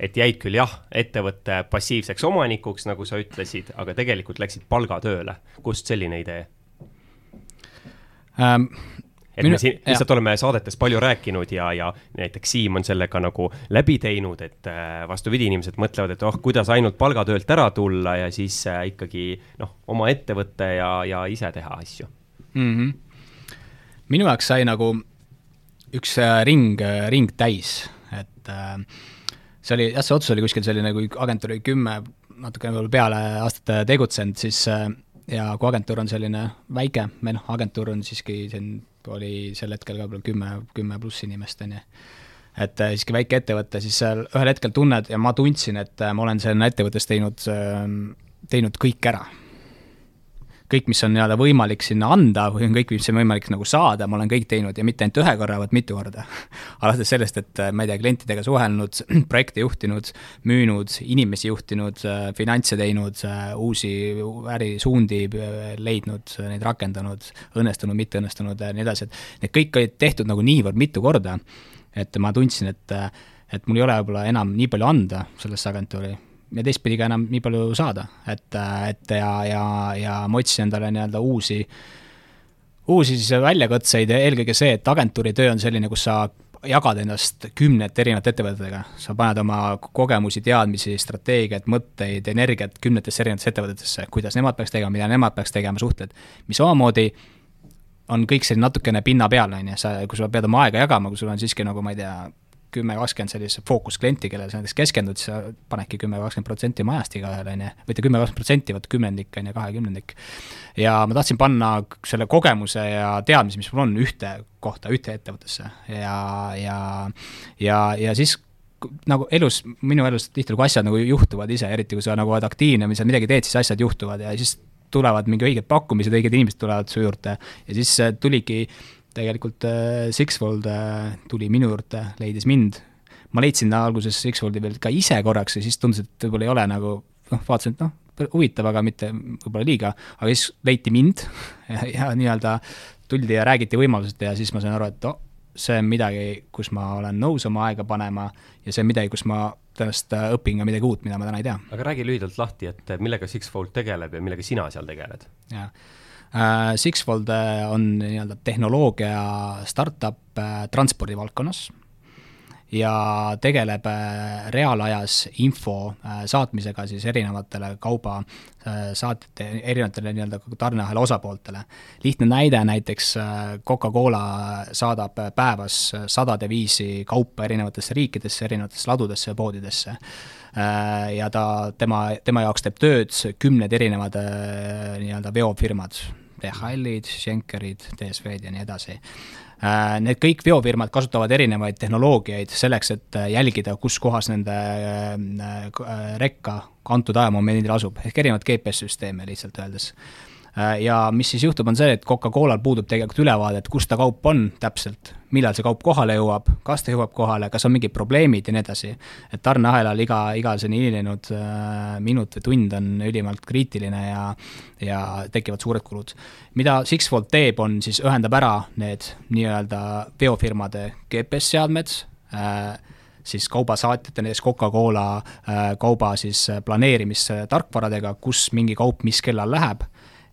et jäid küll jah, ettevõtte passiivseks omanikuks, nagu sa ütlesid, aga tegelikult läksid palgatööle. kust selline idee ähm,? et minu, me siin lihtsalt jah. oleme saadetes palju rääkinud ja, ja näiteks Siim on sellega nagu läbi teinud, et äh, vastupidi, inimesed mõtlevad, et oh, kuidas ainult palgatöölt ära tulla ja siis äh, ikkagi noh, oma ettevõte ja, ja ise teha asju mm. -hmm minu jaoks sai nagu üks äh, ring, äh, ring täis, et äh, see oli, jah, see otsus oli kuskil selline, kui agentuur oli kümme, natukene võib-olla peale aastat tegutsenud, siis ja kui agentuur on selline väike, või noh, agentuur on siiski, on, oli sel hetkel ka võib-olla kümme, kümme pluss inimest, on ju. Et siiski väike ettevõte, siis ühel hetkel tunned ja ma tundsin, et ma olen sinna ettevõttes teinud, teinud kõik ära kõik, mis on nii-öelda võimalik sinna anda või on kõik, mis on võimalik nagu saada, ma olen kõik teinud ja mitte ainult ühe korra, vaid mitu korda. alates sellest, et ma ei tea, klientidega suhelnud, projekte juhtinud, müünud, inimesi juhtinud, finantse teinud, uusi ärisuundi leidnud, neid rakendanud, õnnestunud, mitte õnnestunud ja nii edasi, et need kõik olid tehtud nagu niivõrd mitu korda, et ma tundsin, et et mul ei ole võib-olla enam nii palju anda sellesse agentuuri ja teistpidi ka enam nii palju saada, et, et ja, ja, ja ma otsisin endale nii-öelda uusi, uusi siis väljakutseid ja eelkõige see, et agentuuri töö on selline, kus sa jagad ennast kümnete erinevate ettevõtetega, sa paned oma kogemusi, teadmisi, strateegiat, mõtteid, energiat kümnetesse erinevatesse ettevõtetesse, kuidas nemad peaks tegema, mida nemad peaks tegema, suhtled, mis omamoodi on kõik selline natukene pinnapealne, on ju, sa, kui sa pead oma aega jagama, kui sul on siiski nagu ma ei tea, kümme, kakskümmend sellist fookusklienti, kellele sa näiteks keskendud, siis sa panedki kümme, kakskümmend protsenti oma ajast igaühele, on ju, või mitte kümme, kakskümmend protsenti, vaata kümnendik, on ju, kahekümnendik. ja ma tahtsin panna selle kogemuse ja teadmise, mis mul on, ühte kohta, ühte ettevõttesse. Ja, ja, ja, ja siis nagu elus, minu elus tihtilugu asjad nagu juhtuvad ise, eriti kui sa nagu oled aktiivne või sa midagi teed, siis asjad juhtuvad ja siis tulevad mingi õiged pakkumised, õiged inimesed tulevad su juurde. Ja siis tuligi tegelikult äh, Sixfold äh, tuli minu juurde, leidis mind, ma leidsin alguses X-Foldi veel ka ise korraks ja siis tundus, et võib-olla ei ole nagu noh, vaatasin, et noh, huvitav, aga mitte võib-olla liiga, aga siis leiti mind ja, ja nii-öelda tuldi ja räägiti võimalused ja siis ma sain aru, et oh, see on midagi, kus ma olen nõus oma aega panema ja see on midagi, kus ma tõenäoliselt õpin ka midagi uut, mida ma täna ei tea. aga räägi lühidalt lahti, et millega Sixfold tegeleb ja millega sina seal tegeled? jah Sixfold on nii-öelda tehnoloogia startup uh, transpordivaldkonnas ja tegeleb äh, reaalajas info äh, saatmisega siis erinevatele kaubasaatjate, äh, erinevatele nii-öelda tarneahela osapooltele. lihtne näide näiteks Coca-Cola saadab päevas sadade viisi kaupa erinevatesse riikidesse, erinevatesse ladudesse ja poodidesse ja ta, tema, tema jaoks teeb tööd kümned erinevad nii-öelda veofirmad, DHL-id, Schenkerid, DSV-d ja nii edasi. Äh, need kõik veofirmad kasutavad erinevaid tehnoloogiaid selleks, et äh, jälgida, kus kohas nende äh, rekka antud ajamomendil asub, ehk erinevad GPS-süsteeme lihtsalt öeldes ja mis siis juhtub, on see, et Coca-Colal puudub tegelikult ülevaade, et kus ta kaup on täpselt, millal see kaup kohale jõuab, kas ta jõuab kohale, kas on mingid probleemid ja nii edasi. et tarneahelal iga, iga selline hilinenud äh, minut või tund on ülimalt kriitiline ja, ja tekivad suured kulud. mida Sixfold teeb, on siis ühendab ära need nii-öelda veofirmade GPS-seadmed äh,, siis kaubasaatjate, näiteks Coca-Cola äh, kauba siis planeerimistarkvaradega, kus mingi kaup mis kellal läheb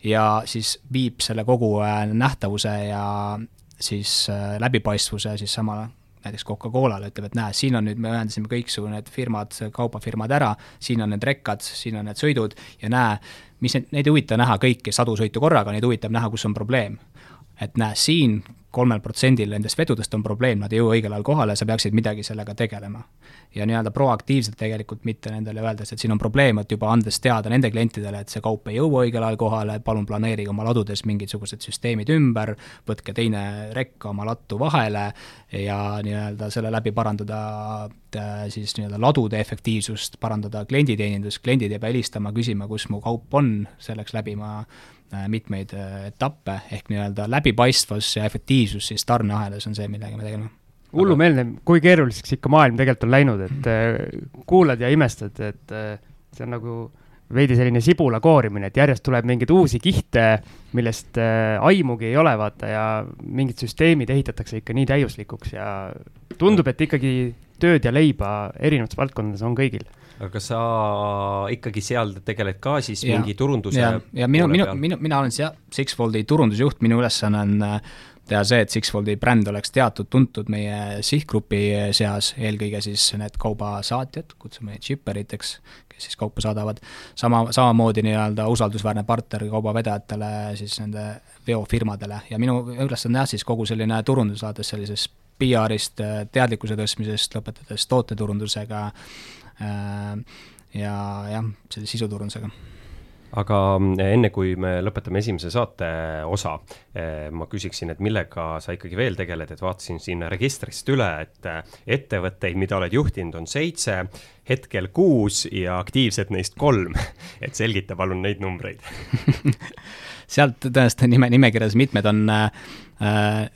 ja siis viib selle kogu äh, nähtavuse ja siis äh, läbipaistvuse siis samale näiteks Coca-Colale, ütleb, et näe, siin on nüüd, me ühendasime kõiksugu need firmad, kaubafirmad ära, siin on need rekkad, siin on need sõidud ja näe, mis need, neid ei huvita näha kõiki sadu sõitu korraga, neid huvitab näha, kus on probleem. Et näe, siin kolmel protsendil nendest vedudest on probleem, nad ei jõua õigel ajal kohale, sa peaksid midagi sellega tegelema. ja nii-öelda proaktiivselt tegelikult mitte nendele öeldes, et siin on probleem, et juba andes teada nende klientidele, et see kaup ei jõua õigel ajal kohale, palun planeerige oma ladudes mingisugused süsteemid ümber, võtke teine rekk oma lattu vahele ja nii-öelda selle läbi parandada äh, siis nii-öelda ladude efektiivsust, parandada klienditeenindust, kliendid ei pea helistama, küsima, kus mu kaup on, selleks läbima mitmeid äh, etappe, ehk nii-öelda läbipaistvus ja efektiivsus siis tarneahelas on see, millega me tegeleme. hullumeelne, kui keeruliseks ikka maailm tegelikult on läinud, et äh, kuulad ja imestad, et äh, see on nagu veidi selline sibula koorimine, et järjest tuleb mingeid uusi kihte, millest äh, aimugi ei ole, vaata, ja mingid süsteemid ehitatakse ikka nii täiuslikuks ja tundub, et ikkagi tööd ja leiba erinevates valdkondades on kõigil. Aga sa ikkagi seal tegeled ka siis ja, mingi turunduse ja, ja minu, minu, minu, mina olen seal Sixfoldi turundusjuht, minu ülesanne on äh, teha see, et Sixfoldi bränd oleks teatud-tuntud meie sihtgrupi seas, eelkõige siis need kaubasaatjad, kutsume neid shipperiteks, kes siis kaupa saadavad, sama, samamoodi nii-öelda usaldusväärne partner kaubavedajatele, siis nende veofirmadele. Ja minu ülesanne jah, siis kogu selline turundus, alates sellisest PR-ist, teadlikkuse tõstmisest, lõpetades tooteturundusega äh, ja jah, selle sisuturundusega aga mm, enne, kui me lõpetame esimese saate osa, eh, ma küsiksin, et millega sa ikkagi veel tegeled, et vaatasin siin registrist üle, et eh, ettevõtteid, mida oled juhtinud, on seitse, hetkel kuus ja aktiivsed neist kolm. et selgita palun neid numbreid sealt tõenäoliselt nime, nimekirjas mitmed on äh,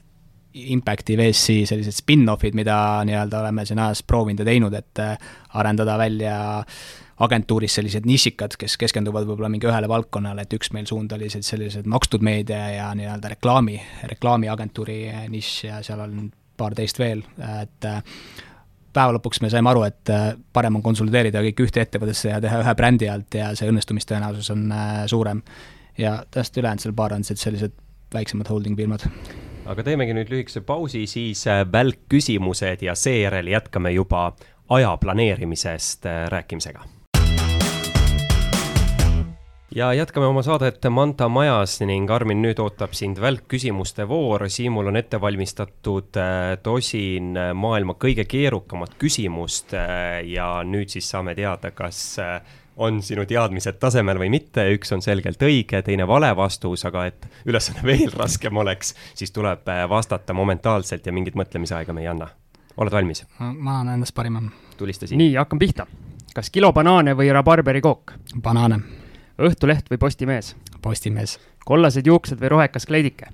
Impacti VSC sellised spin-off'id, mida nii-öelda oleme siin ajas proovinud ja teinud, et äh, arendada välja äh, agentuuris sellised nišikad, kes keskenduvad võib-olla mingi ühele valdkonnale, et üks meil suund oli sellised makstud meedia ja nii-öelda reklaami, reklaamiagentuuri nišš ja seal on paar teist veel, et äh, päeva lõpuks me saime aru, et äh, parem on konsolideerida kõik ühte ettevõttesse ja teha ühe brändi alt ja see õnnestumistõenäosus on suurem. ja täiesti ülejäänud seal paar on sellised väiksemad holding firmad aga teemegi nüüd lühikese pausi, siis välkküsimused ja seejärel jätkame juba aja planeerimisest rääkimisega ja jätkame oma saadet Manta majas ning Armin, nüüd ootab sind välkküsimuste voor. Siimul on ette valmistatud äh, tosin äh, maailma kõige keerukamat küsimust äh, ja nüüd siis saame teada, kas on sinu teadmised tasemel või mitte, üks on selgelt õige, teine vale vastus, aga et ülesanne veel raskem oleks, siis tuleb vastata momentaalselt ja mingit mõtlemisaega me ei anna. oled valmis? ma annan endast parima. tulista siin. nii, hakkame pihta. kas kilo banaane või rabarberikook? banaane Õhtuleht või Postimees? Postimees. kollased juuksed või rohekas kleidike?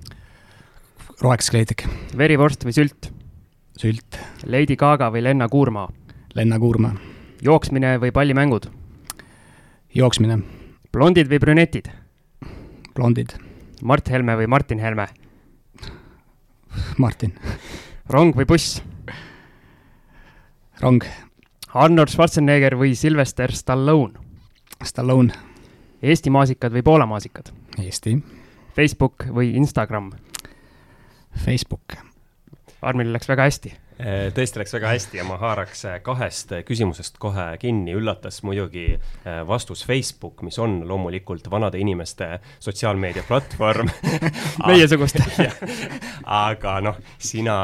rohekas kleidike. verivorst või sült? sült. Lady Gaga või Lenna Kuurmaa? Lenna Kuurma. jooksmine või pallimängud? jooksmine. blondid või brünetid? blondid. Mart Helme või Martin Helme? Martin. rong või buss? rong. Arnold Schwarzenegger või Sylvester Stallone? Stallone. Eesti maasikad või Poola maasikad? Eesti. Facebook või Instagram? Facebook. Armil läks väga hästi Äh, tõesti läks väga hästi ja ma haaraks äh, kahest küsimusest kohe kinni, üllatas muidugi vastus Facebook, mis on loomulikult vanade inimeste sotsiaalmeedia platvorm meiesuguste aga noh, sina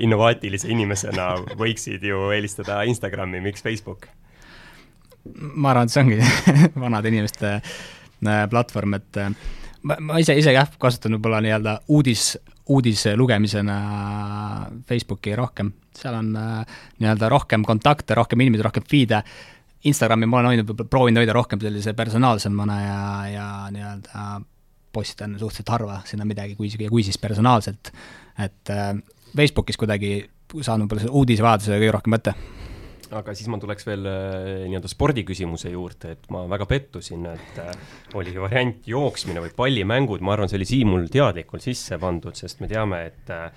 innovaatilise inimesena võiksid ju eelistada Instagrami, miks Facebook? Ma arvan, et see ongi vanade inimeste platvorm, et ma, ma ise, ise jah, kasutan võib-olla nii-öelda uudis, uudise lugemisena Facebooki rohkem, seal on äh, nii-öelda rohkem kontakte, rohkem inimesi, rohkem feed'e, Instagrami ma olen hoidnud, proovinud hoida rohkem sellise personaalsemana ja, ja nii-öelda postitan suhteliselt harva sinna midagi, kui kui siis personaalselt, et äh, Facebookis kuidagi saan võib-olla selle uudisevajadusega kõige rohkem mõtte aga siis ma tuleks veel äh, nii-öelda spordiküsimuse juurde, et ma väga pettusin, et äh, oli variant jooksmine või pallimängud, ma arvan, see oli Siimul teadlikult sisse pandud, sest me teame, et äh,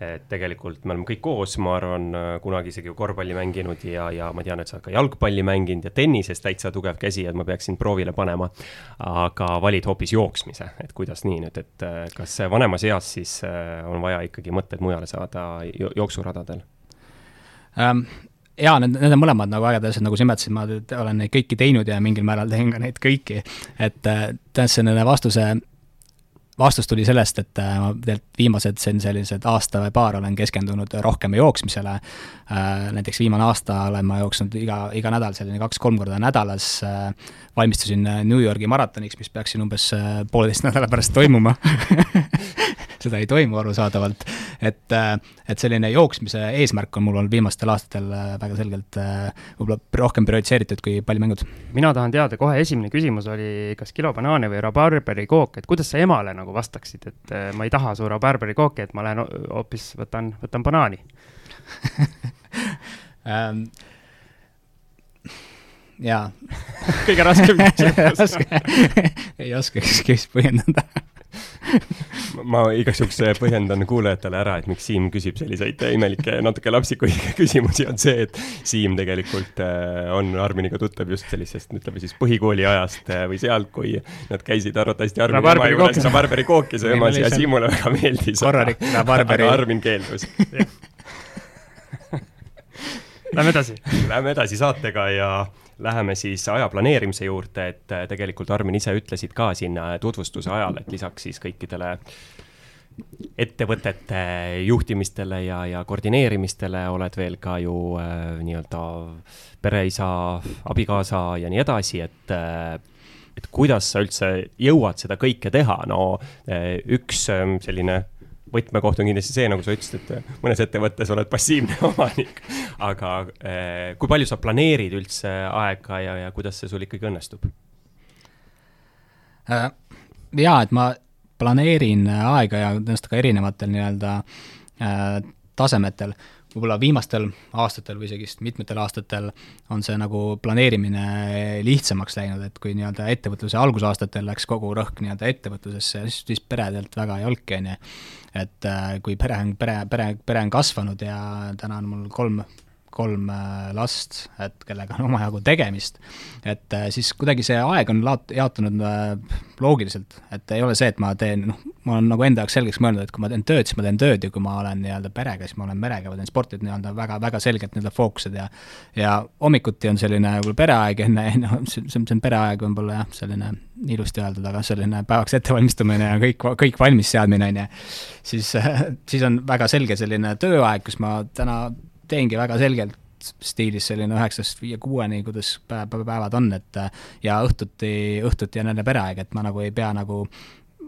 et tegelikult me oleme kõik koos, ma arvan, kunagi isegi korvpalli mänginud ja, ja ma tean, et sa oled ka jalgpalli mänginud ja tennises täitsa tugev käsi, et ma peaksin proovile panema. aga valid hoopis jooksmise, et kuidas nii nüüd, et kas vanemas eas siis on vaja ikkagi mõtted mujale saada jooksuradadel um,? Jaa, need, need on mõlemad nagu ägedad asjad, nagu sa nimetasid, ma olen neid kõiki teinud ja mingil määral teen ka neid kõiki. et äh, tähendab, selle vastuse, vastus tuli sellest, et äh, ma tegelikult viimased, see on sellised aasta või paar olen keskendunud rohkem jooksmisele. Äh, näiteks viimane aasta olen ma jooksnud iga, iga nädal selline kaks-kolm korda nädalas. valmistusin New Yorgi maratoniks, mis peaks siin umbes pooleteist nädala pärast toimuma seda ei toimu arusaadavalt. et, äh, et selline jooksmise eesmärk on mul olnud viimastel aastatel äh, väga selgelt äh, võib-olla rohkem prioritiseeritud kui pallimängud. mina tahan teada, kohe esimene küsimus oli, kas kilo banaane või rabarberi kook, et kuidas sa emale nagu vastaksid, et ma ei taha su rabarberi kooki, et ma lähen hoopis võtan, võtan banaani. Um, jaa. kõige raskem küsimus. ei oskakski põhjendada ma igaks juhuks põhjendan kuulajatele ära, et miks Siim küsib selliseid imelikke, natuke lapsikuid küsimusi, on see, et Siim tegelikult äh, on Arminiga tuttav just sellisest, ütleme siis põhikooli ajast või sealt, kui nad käisid arvatavasti Armini juures rabarberi kooki söömas ja Siimule väga meeldis. korralik rabarberi. aga Armin keeldus Lähme edasi. Lähme edasi saatega ja läheme siis aja planeerimise juurde, et äh, tegelikult Armin ise ütlesid ka siin äh, tutvustuse ajal, et lisaks siis kõikidele ettevõtete juhtimistele ja, ja koordineerimistele oled veel ka ju äh, nii-öelda pereisa, abikaasa ja nii edasi, et äh, et kuidas sa üldse jõuad seda kõike teha, no äh, üks äh, selline võtmekoht on kindlasti see, nagu sa ütlesid, et mõnes ettevõttes oled passiivne omanik. aga eh, kui palju sa planeerid üldse aega ja, ja kuidas see sul ikkagi õnnestub? Äh, jaa, et ma planeerin aega ja tõenäoliselt ka erinevatel nii-öelda äh, tasemetel võib-olla viimastel aastatel või isegi mitmetel aastatel on see nagu planeerimine lihtsamaks läinud, et kui nii-öelda ettevõtluse algusaastatel läks kogu rõhk nii-öelda ettevõtlusesse, siis, siis peredelt väga ei olnudki, on ju. et äh, kui pere on, pere, pere, pere on kasvanud ja täna on mul kolm kolm äh, last, et kellega on omajagu tegemist, et äh, siis kuidagi see aeg on laot-, jaotunud äh, loogiliselt, et ei ole see, et ma teen, noh, ma olen nagu enda jaoks selgeks mõelnud, et kui ma teen tööd, siis ma teen tööd ja kui ma olen nii-öelda perega, siis ma olen perega, ma teen sporti, et nii-öelda väga, väga selgelt nii-öelda fookused ja ja hommikuti on selline võib-olla pereaeg enne, noh, see, see on pereaeg võib-olla jah, selline ilusti öeldud, aga selline päevaks ettevalmistumine ja kõik, kõik valmis seadmine, on ju, siis, siis on väga selge selline tööaeg, kus ma täna teengi väga selgelt stiilis selline üheksast viie kuueni, kuidas päev, päevad on, et ja õhtuti, õhtuti on jälle pereaeg, et ma nagu ei pea nagu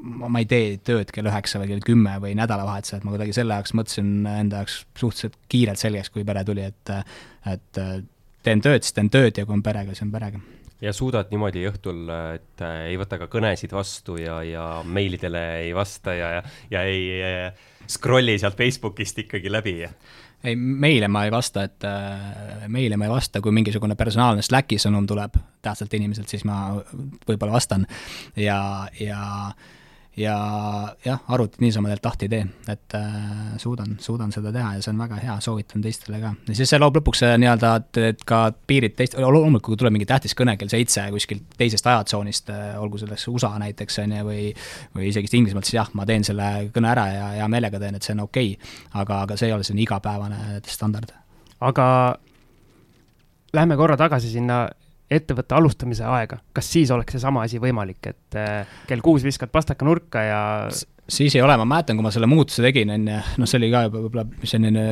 ma ei tee tööd kell üheksa või kell kümme või nädalavahetusel, et ma kuidagi selle jaoks mõtlesin enda jaoks suhteliselt kiirelt selgeks, kui pere tuli, et et teen tööd, siis teen tööd ja kui on perega, siis on perega ja suudad niimoodi õhtul, et äh, ei võta ka kõnesid vastu ja, ja meilidele ei vasta ja, ja ei äh, scroll'i sealt Facebookist ikkagi läbi? Ei, meile ma ei vasta, et äh, meile ma ei vasta, kui mingisugune personaalne Slacki sõnum tuleb tähtsalt inimeselt, siis ma võib-olla vastan. Ja, ja ja jah, arvutit niisama tegelikult lahti ei tee, et äh, suudan, suudan seda teha ja see on väga hea, soovitan teistele ka. ja siis see loob lõpuks äh, nii-öelda, et, et ka piirid teist, loomulikult kui tuleb mingi tähtis kõne kell seitse kuskilt teisest ajatsoonist äh,, olgu selleks USA näiteks, on ju, või või isegi Inglismaalt, siis jah, ma teen selle kõne ära ja hea meelega teen, et see on okei okay.. aga, aga see ei ole selline igapäevane standard. aga lähme korra tagasi sinna ettevõtte alustamise aega, kas siis oleks seesama asi võimalik, et äh, kell kuus viskad pastaka nurka ja siis ei ole, ma mäletan, kui ma selle muutuse tegin, on ju, noh, see oli ka juba võib-olla selline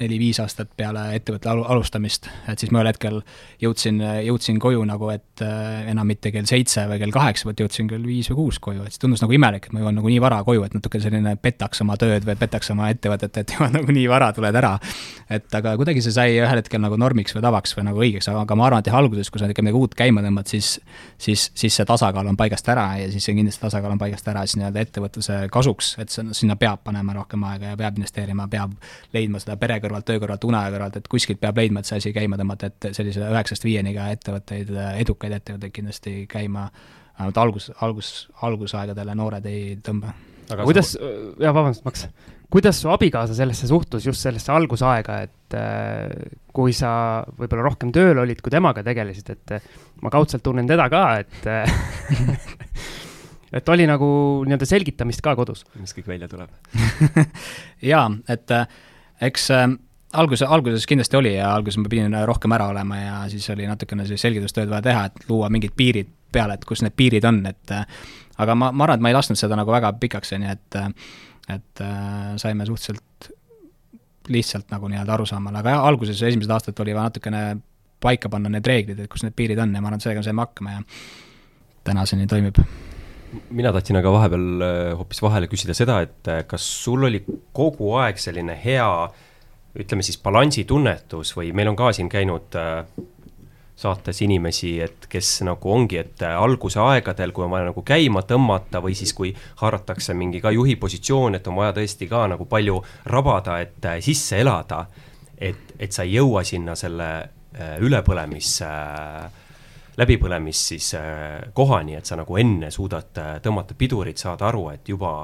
neli-viis aastat peale ettevõtte alustamist, et siis ma ühel hetkel jõudsin, jõudsin koju nagu, et äh, enam mitte kell seitse või kell kaheksa, vaid jõudsin kell viis või kuus koju, et see tundus nagu imelik, et ma jõuan nagu nii vara koju, et natuke selline petaks oma tööd või petaks oma ettevõtet, et jõuad nagu nii vara, tuled ära. et aga kuidagi see sai ühel hetkel nagu normiks või tavaks või nagu õigeks, aga ma arvan, et jah, alguses, kui sa ikka midagi uut käima tõmbad, siis siis, siis see tasakaal on paigast ära ja siis see kindlasti tasakaal on paigast ära siis nii-öelda ettevõtluse kasuks, et sinna peab panema rohkem aega ja peab investeerima, peab leidma seda perega kõrvalt, töö kõrvalt, une kõrvalt, et kuskilt peab leidma, et see asi käima tõmmata, et sellise üheksast viieni ka ettevõtteid, edukaid ettevõtteid kindlasti käima vähemalt algus, algus, algusaegadele noored ei tõmba. aga kuidas sa..., jaa, vabandust, Maks, kuidas su abikaasa sellesse suhtus, just sellesse algusaega, et äh, kui sa võib-olla rohkem tööl olid, kui temaga tegelesid, et äh, ma kaudselt tunnen teda ka, et äh, et oli nagu nii-öelda selgitamist ka kodus. mis kõik välja tuleb jaa, et äh, eks äh, alguse, alguses kindlasti oli ja alguses ma pidin rohkem ära olema ja siis oli natukene siis selgitustööd vaja teha, et luua mingid piirid peale, et kus need piirid on, et äh, aga ma, ma arvan, et ma ei lasknud seda nagu väga pikaks, on ju, et äh, et äh, saime suhteliselt lihtsalt nagu nii-öelda arusaamale, aga jah, alguses esimesed aastad oli vaja natukene paika panna need reeglid, et kus need piirid on ja ma arvan, et sellega saime hakkama ja tänaseni toimib mina tahtsin aga vahepeal hoopis vahele küsida seda, et kas sul oli kogu aeg selline hea ütleme siis balansitunnetus või meil on ka siin käinud äh, saates inimesi, et kes nagu ongi, et äh, alguse aegadel, kui on vaja nagu käima tõmmata või siis, kui haaratakse mingi ka juhi positsioon, et on vaja tõesti ka nagu palju rabada, et äh, sisse elada. et, et sa ei jõua sinna selle ülepõlemis, läbipõlemis siis kohani, et sa nagu enne suudad tõmmata pidurit, saada aru, et juba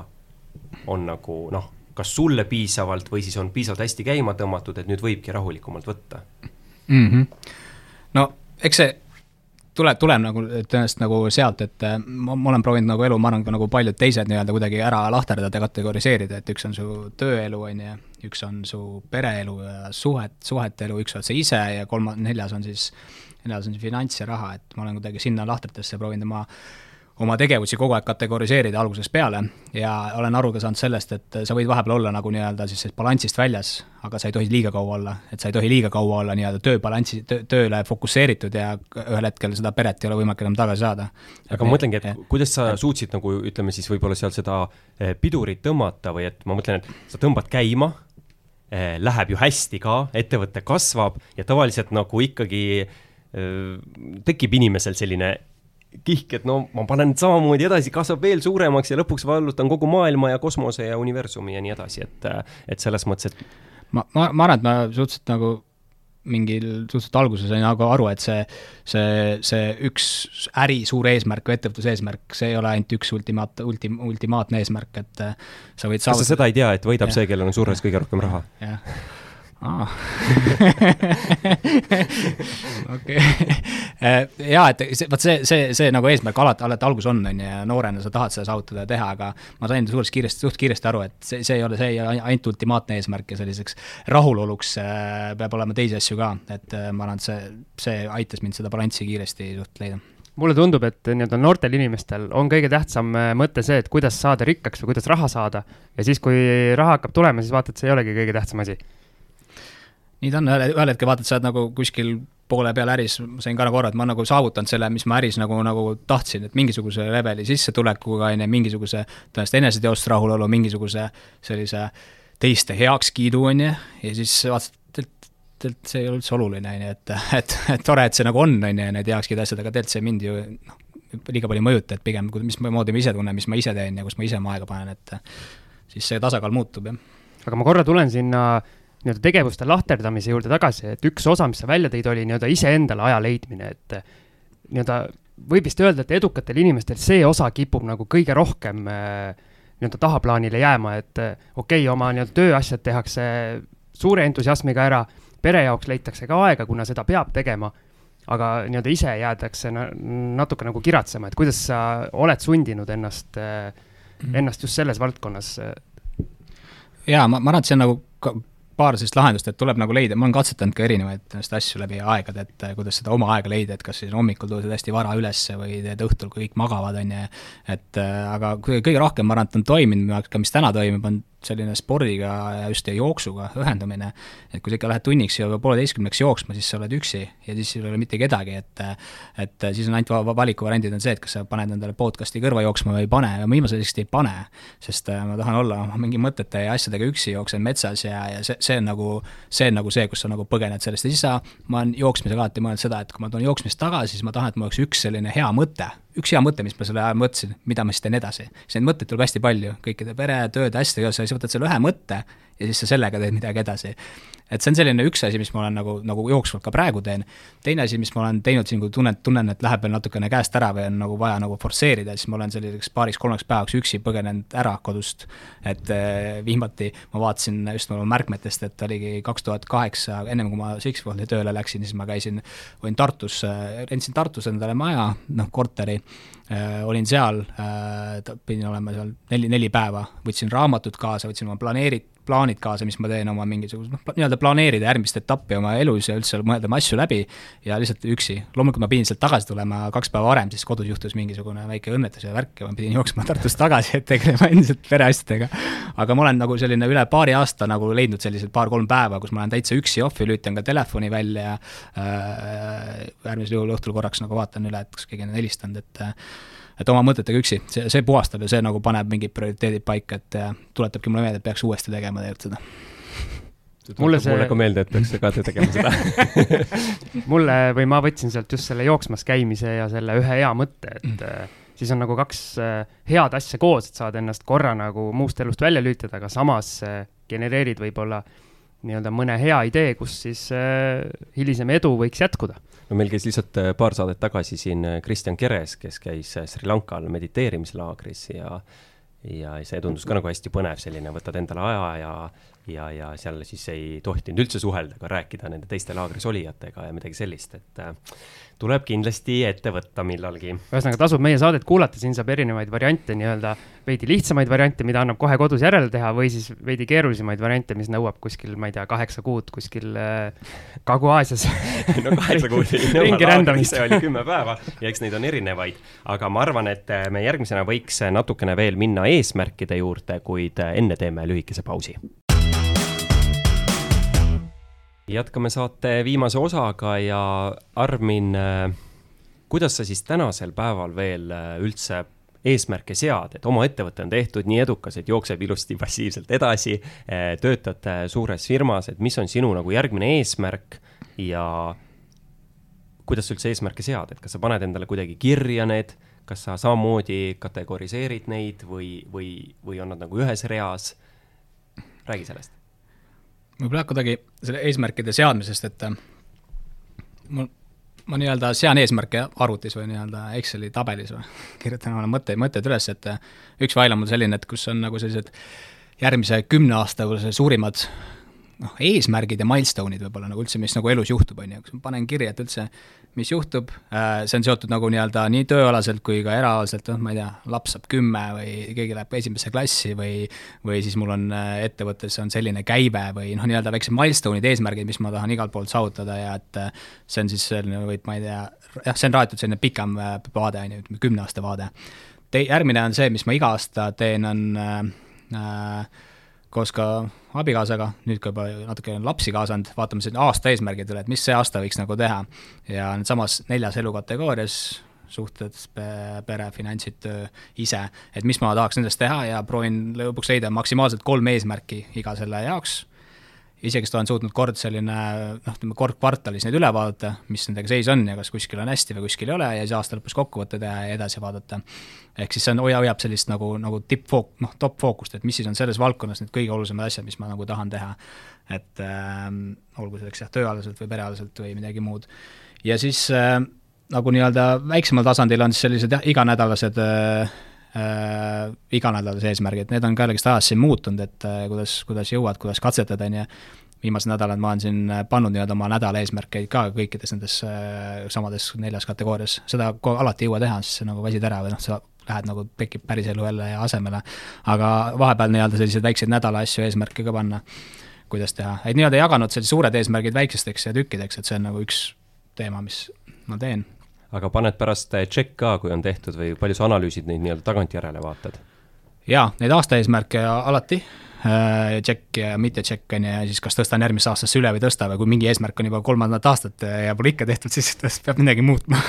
on nagu noh kas sulle piisavalt või siis on piisavalt hästi käima tõmmatud, et nüüd võibki rahulikumalt võtta mm? -hmm. no eks see tuleb, tuleb nagu tõenäoliselt nagu sealt, et äh, ma, ma olen proovinud nagu elu, ma arvan, ka nagu paljud teised nii-öelda kuidagi ära lahterdada kategoriseerida, et üks on su tööelu, on ju, üks on su pereelu ja suhet, suhete elu, üks oled sa ise ja kolmas, neljas on siis, neljas on siis finants ja raha, et ma olen kuidagi sinna lahtritesse proovinud oma oma tegevusi kogu aeg kategoriseerida algusest peale. Ja olen aru ka saanud sellest, et sa võid vahepeal olla nagu nii-öelda siis balansist väljas, aga sa ei tohi liiga kaua olla, et sa ei tohi liiga kaua olla nii-öelda tööbalansi, tööle fokusseeritud ja ühel hetkel seda peret ei ole võimalik enam tagasi saada. aga ma mõtlengi, et ja, kuidas sa suutsid nagu ütleme siis võib-olla seal seda eh, pidurit tõmmata või et ma mõtlen, et sa tõmbad käima eh,, läheb ju hästi ka, ettevõte kasvab ja tavaliselt nagu ikkagi eh, tekib inimesel selline kihk, et no ma panen samamoodi edasi, kasvab veel suuremaks ja lõpuks vallutan kogu maailma ja kosmose ja universumi ja nii edasi, et, et selles mõttes, et ma, ma, ma arvan, et ma suhteliselt nagu mingil suhteliselt alguses sain nagu aru, et see, see, see üks äri suur eesmärk või ettevõtluse eesmärk, see ei ole ainult üks ultimaat, ultim-, ultimaatne eesmärk, et sa võid saavutada kas sa seda ei tea, et võidab ja. see, kellel on surres kõige rohkem raha? jah okei, äh, jaa, et see, vot see, see, see nagu eesmärk alati, alati algus on, on ju, ja noorena sa tahad seda saavutada ja teha, aga ma sain suuresti kiiresti, suht kiiresti aru, et see, see ei ole, see ei ole ainult ultimaatne eesmärk ja selliseks rahuloluks äh, peab olema teisi asju ka, et äh, ma arvan, et see, see aitas mind seda balanssi kiiresti suht leida. Mulle tundub, et nii-öelda noortel inimestel on kõige tähtsam mõte see, et kuidas saada rikkaks või kuidas raha saada. ja siis, kui raha hakkab tulema, siis vaatad, see ei olegi kõige tähtsam asi nii ta on, ühel, hetkel vaatad, sa oled nagu kuskil poole peal äris, ma sain ka nagu aru, et ma nagu saavutanud selle, mis ma äris nagu, nagu tahtsin, et mingisuguse leveli sissetulekuga, on ju, mingisuguse tõenäoliselt eneseteostuse rahulolu, mingisuguse sellise teiste heakskiidu, on ju, ja siis vaatasid, et tegelikult see ei ole üldse oluline, on ju, et, et, et tore, et see nagu on, on ju, need heakskiidu asjad, aga tegelikult see mind ju noh, liiga palju ei mõjuta, et pigem mismoodi ma ise tunnen, mis ma ise teen ja kus ma ise oma aega panen, et siis see tasakaal muutub, jah. aga ma korra tulen sinna nii-öelda tegevuste lahterdamise juurde tagasi, et üks osa, mis sa välja tõid, oli nii-öelda iseendale aja leidmine, et nii-öelda võib vist öelda, et edukatel inimestel see osa kipub nagu kõige rohkem äh, nii-öelda tahaplaanile jääma, et äh, okei okay,, oma nii-öelda tööasjad tehakse suure entusiasmiga ära, pere jaoks leitakse ka aega, kuna seda peab tegema aga nii-öelda ise jäädakse natuke nagu kiratsema, et kuidas sa oled sundinud ennast, mhm. ennast just selles valdkonnas? jaa, ma, ma arvan, et see on nagu paar sellist lahendust, et tuleb nagu leida, ma olen katsetanud ka erinevaid asju läbi aegade, et kuidas seda oma aega leida, et kas siis hommikul tõused hästi vara üles või teed õhtul, kui kõik magavad, on ju, et aga kõige rohkem, ma arvan, et on toiminud, ka mis täna toimub, on selline spordiga ja just ja jooksuga ühendamine, et kui sa ikka lähed tunniks ja pooleteistkümneks jooksma, siis sa oled üksi ja siis ei ole mitte kedagi, et et siis on ainult valikuvariandid on see, et kas sa paned endale podcast'i kõrva jooksma või ei pane. Ja ma viimasel ajal ei pane, sest äh, ma tahan olla oma mingi mõtete ja asjadega üksi, jooksen metsas ja, ja see, see on nagu, see on nagu see, kus sa nagu põgened sellest. Ja siis sa, ma olen jooksmisega alati mõelnud seda, et kui ma tulen jooksmist tagasi, siis ma tahan, et mul oleks üks selline hea mõte üks hea mõte, mis ma selle ajal mõtlesin, mida ma siis teen edasi. neid mõtteid tuleb hästi palju, kõikide pere, tööd, asjadega, sa võtad selle ühe mõtte ja siis sa sellega teed midagi edasi et see on selline üks asi, mis ma olen nagu, nagu jooksvalt ka praegu teen. teine asi, mis ma olen teinud siin, kui tunnen, tunnen, et läheb veel natukene käest ära või on nagu vaja nagu forsseerida, siis ma olen selliseks paariks-kolmeks päevaks üksi põgenenud ära kodust. et eh, viimati ma vaatasin just oma märkmetest, et oligi kaks tuhat kaheksa, ennem kui ma Sixfoldi tööle läksin, siis ma käisin, olin Tartus, rentsin Tartus endale maja, noh, korteri äh,, olin seal äh,, pidin olema seal neli, neli päeva, võtsin raamatud kaasa, võtsin oma planeerit-, plaanid kaasa, mis ma teen oma mingisuguse noh, nii-öelda planeerida järgmist etappi oma elus ja üldse mõelda oma asju läbi ja lihtsalt üksi. loomulikult ma pidin sealt tagasi tulema kaks päeva varem, siis kodus juhtus mingisugune väike õnnetus ja värk ja ma pidin jooksma Tartust tagasi, et tegelema endiselt pereasjadega. aga ma olen nagu selline üle paari aasta nagu leidnud sellised paar-kolm päeva, kus ma olen täitsa üksi ohvi, lülitan ka telefoni välja äh,, äärmisel juhul õhtul korraks nagu vaatan üle, et kas keegi on helistanud, et äh, et oma mõtetega üksi, see, see puhastab ja see nagu paneb mingid prioriteedid paika, et tuletabki mulle meelde, et peaks uuesti tegema tegelikult seda mulle see. mulle ka meelde, et peaks ka tegema seda mulle või ma võtsin sealt just selle jooksmas käimise ja selle ühe hea mõtte, et mm. siis on nagu kaks äh, head asja koos, et saad ennast korra nagu muust elust välja lülitada, aga samas äh, genereerid võib-olla nii-öelda mõne hea idee, kus siis hilisem edu võiks jätkuda. No meil käis lihtsalt äh, paar saadet tagasi siin äh, Kristjan Keres, kes käis äh, Sri Lankal mediteerimislaagris ja ja see tundus ka nagu hästi põnev selline, võtad endale aja ja ja, ja seal siis ei tohtinud üldse suhelda ega rääkida nende teiste laagris olijatega ja midagi sellist, et tuleb kindlasti ette võtta millalgi. ühesõnaga, tasub meie saadet kuulata, siin saab erinevaid variante, nii-öelda veidi lihtsamaid variante, mida annab kohe kodus järele teha, või siis veidi keerulisemaid variante, mis nõuab kuskil, ma ei tea, kaheksa kuud kuskil äh, Kagu-Aasias no kaheksa kuud ei nõua, laagris oli kümme päeva ja eks neid on erinevaid. aga ma arvan, et äh, me järgmisena võiks natukene veel minna eesmärkide juurde, kuid äh, enne teeme lühikese pausi jätkame saate viimase osaga ja Armin, äh, kuidas sa siis tänasel päeval veel äh, üldse eesmärke sead, et oma ettevõte on tehtud nii edukas, et jookseb ilusti passiivselt edasi, äh, töötad suures firmas, et mis on sinu nagu järgmine eesmärk ja kuidas sa üldse eesmärke sead, et kas sa paned endale kuidagi kirja need, kas sa samamoodi kategoriseerid neid või, või, või on nad nagu ühes reas? räägi sellest võib-olla kuidagi selle eesmärkide seadmisest, et äh, mul, ma nii-öelda sean eesmärke arvutis või nii-öelda Exceli tabelis või kirjutan omale mõtteid, mõtteid üles, et äh, üks fail on mul selline, et kus on nagu sellised järgmise kümne aasta suurimad noh, eesmärgid ja milstone'id võib-olla nagu üldse, mis nagu elus juhtub, on ju, kus ma panen kirja, et üldse mis juhtub, äh, see on seotud nagu nii-öelda nii tööalaselt kui ka eraalaselt, noh, ma ei tea, laps saab kümme või keegi läheb esimesse klassi või või siis mul on äh, ettevõttes on selline käive või noh, nii-öelda väiksed milstone'id, eesmärgid, mis ma tahan igalt poolt saavutada ja et äh, see on siis selline, või ma ei tea, jah, see on raetud selline pikem vaade, on ju, ütleme kümne aasta vaade. Tei-, järgmine on see, mis ma iga aasta teen, on äh, koos ka abikaasaga, nüüd ka juba natuke lapsi kaasanud, vaatame siin aasta eesmärgid üle, et mis see aasta võiks nagu teha. ja needsamas neljas elukategoorias, suhted, pere, finantsid, töö, ise, et mis ma tahaks nendest teha ja proovin lõpuks leida maksimaalselt kolm eesmärki iga selle jaoks isegi olen suutnud kord selline noh, ütleme kord kvartalis neid üle vaadata, mis nendega seis on ja kas kuskil on hästi või kuskil ei ole ja siis aasta lõpus kokkuvõtte teha ja edasi vaadata. ehk siis see on, hoia, hoiab sellist nagu, nagu tippfook-, noh, top fookust, et mis siis on selles valdkonnas need kõige olulisemad asjad, mis ma nagu tahan teha. et äh, olgu selleks jah, tööalaselt või perealaselt või midagi muud. ja siis äh, nagu nii-öelda väiksemal tasandil on siis sellised jah, iganädalased äh, äh, iganädalased eesmärgid, need on ka jällegist ajas siin muutunud, et äh, kuidas, kuidas jõuad, kuidas katsetad, on ju, viimased nädalad ma olen siin äh, pannud nii-öelda oma nädala eesmärkeid ka kõikides nendes äh, samades neljas kategoorias, seda alati ei jõua teha, sa nagu väsid ära või noh, sa lähed nagu, tekib päriselu jälle asemele. aga vahepeal nii-öelda selliseid väikseid nädala asju, eesmärke ka panna, kuidas teha, et nii-öelda jaganud sellised suured eesmärgid väikesteks tükkideks, et see on nagu üks teema, mis ma teen aga paned pärast check ka, kui on tehtud või palju sa analüüsid neid nii-öelda tagantjärele vaatad? jaa, neid aasta eesmärke alati äh,, check ja mitte check on ju, ja siis kas tõstan järgmisse aastasse üle või ei tõsta või kui mingi eesmärk on juba kolmandat aastat ja pole ikka tehtud, siis peab midagi muutma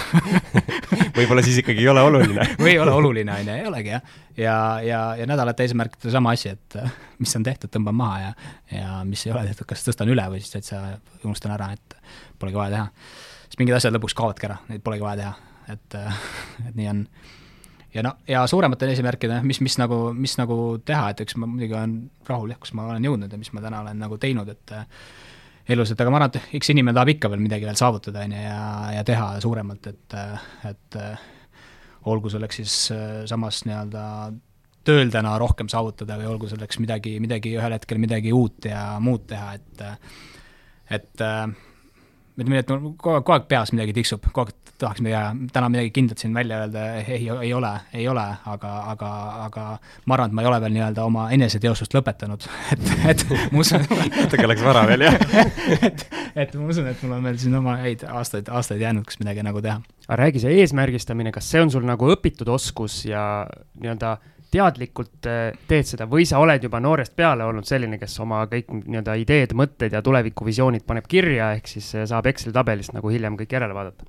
võib-olla siis ikkagi ei ole oluline või ei ole oluline, on ju, ei olegi jah. ja, ja, ja nädalate eesmärkidel sama asi, et mis on tehtud, tõmban maha ja, ja mis ei ole tehtud, kas tõstan üle või siis täitsa unustan ära, et polegi vaja teha siis mingid asjad lõpuks kaovadki ära, neid polegi vaja teha, et, et nii on. ja no, ja suuremate eesmärkide, mis, mis nagu, mis nagu teha, et eks ma muidugi olen rahul jah, kus ma olen jõudnud ja mis ma täna olen nagu teinud, et elus, et aga ma arvan, et eks inimene tahab ikka veel midagi veel saavutada, on ju, ja, ja teha suuremalt, et, et olgu selleks siis samas nii-öelda tööl täna rohkem saavutada või olgu selleks midagi, midagi ühel hetkel midagi uut ja muud teha, et et äh, ütleme nii, et mul kogu aeg, kogu aeg peas midagi tiksub, kogu aeg tahaks midagi, täna midagi kindlat siin välja öelda ei, ei ole, ei ole, aga, aga, aga ma arvan, et ma ei ole veel nii-öelda oma eneseteostust lõpetanud, et, et ma usun natuke läks vara veel, jah. Et, et ma usun, et mul on veel siin oma häid aastaid, aastaid jäänud, kus midagi nagu teha. aga räägi, see eesmärgistamine, kas see on sul nagu õpitud oskus ja nii-öelda teadlikult äh, teed seda või sa oled juba noorest peale olnud selline, kes oma kõik nii-öelda ideed, mõtted ja tulevikuvisioonid paneb kirja, ehk siis äh, saab Exceli tabelist nagu hiljem kõik järele vaadata?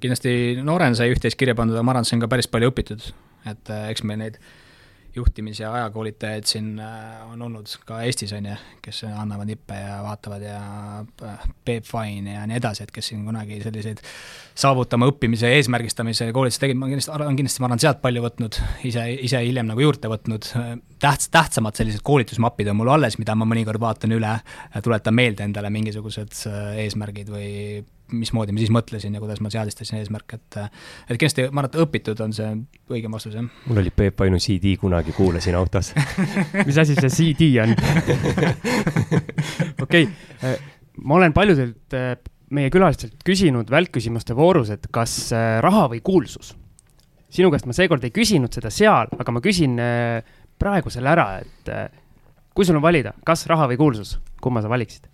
kindlasti noorena sai üht-teist kirja pandud, aga ma arvan, et see on ka päris palju õpitud, et äh, eks me neid äh, juhtimis- ja ajakoolitajaid siin äh, on olnud ka Eestis, on ju, kes annavad nippe ja vaatavad ja äh, Peep Fine ja nii edasi, et kes siin kunagi selliseid saavutama õppimise, eesmärgistamise koolitusi tegid, ma kindlasti arvan, kindlasti ma olen sealt palju võtnud, ise, ise hiljem nagu juurde võtnud, täht-, tähtsamad sellised koolitusmapid on mul alles, mida ma mõnikord vaatan üle, tuletan meelde endale mingisugused äh, eesmärgid või mismoodi ma siis mõtlesin ja kuidas ma seadistasin eesmärke, et et kindlasti ma arvan, et õpitud on see õigem vastus, jah. mul oli Peep Ainu CD kunagi, kuulasin autos mis asi see CD on? okei ma olen paljudelt meie külalistelt küsinud välkküsimuste voorus, et kas raha või kuulsus. sinu käest ma seekord ei küsinud seda seal, aga ma küsin praegu selle ära, et kui sul on valida, kas raha või kuulsus, kumma sa valiksid?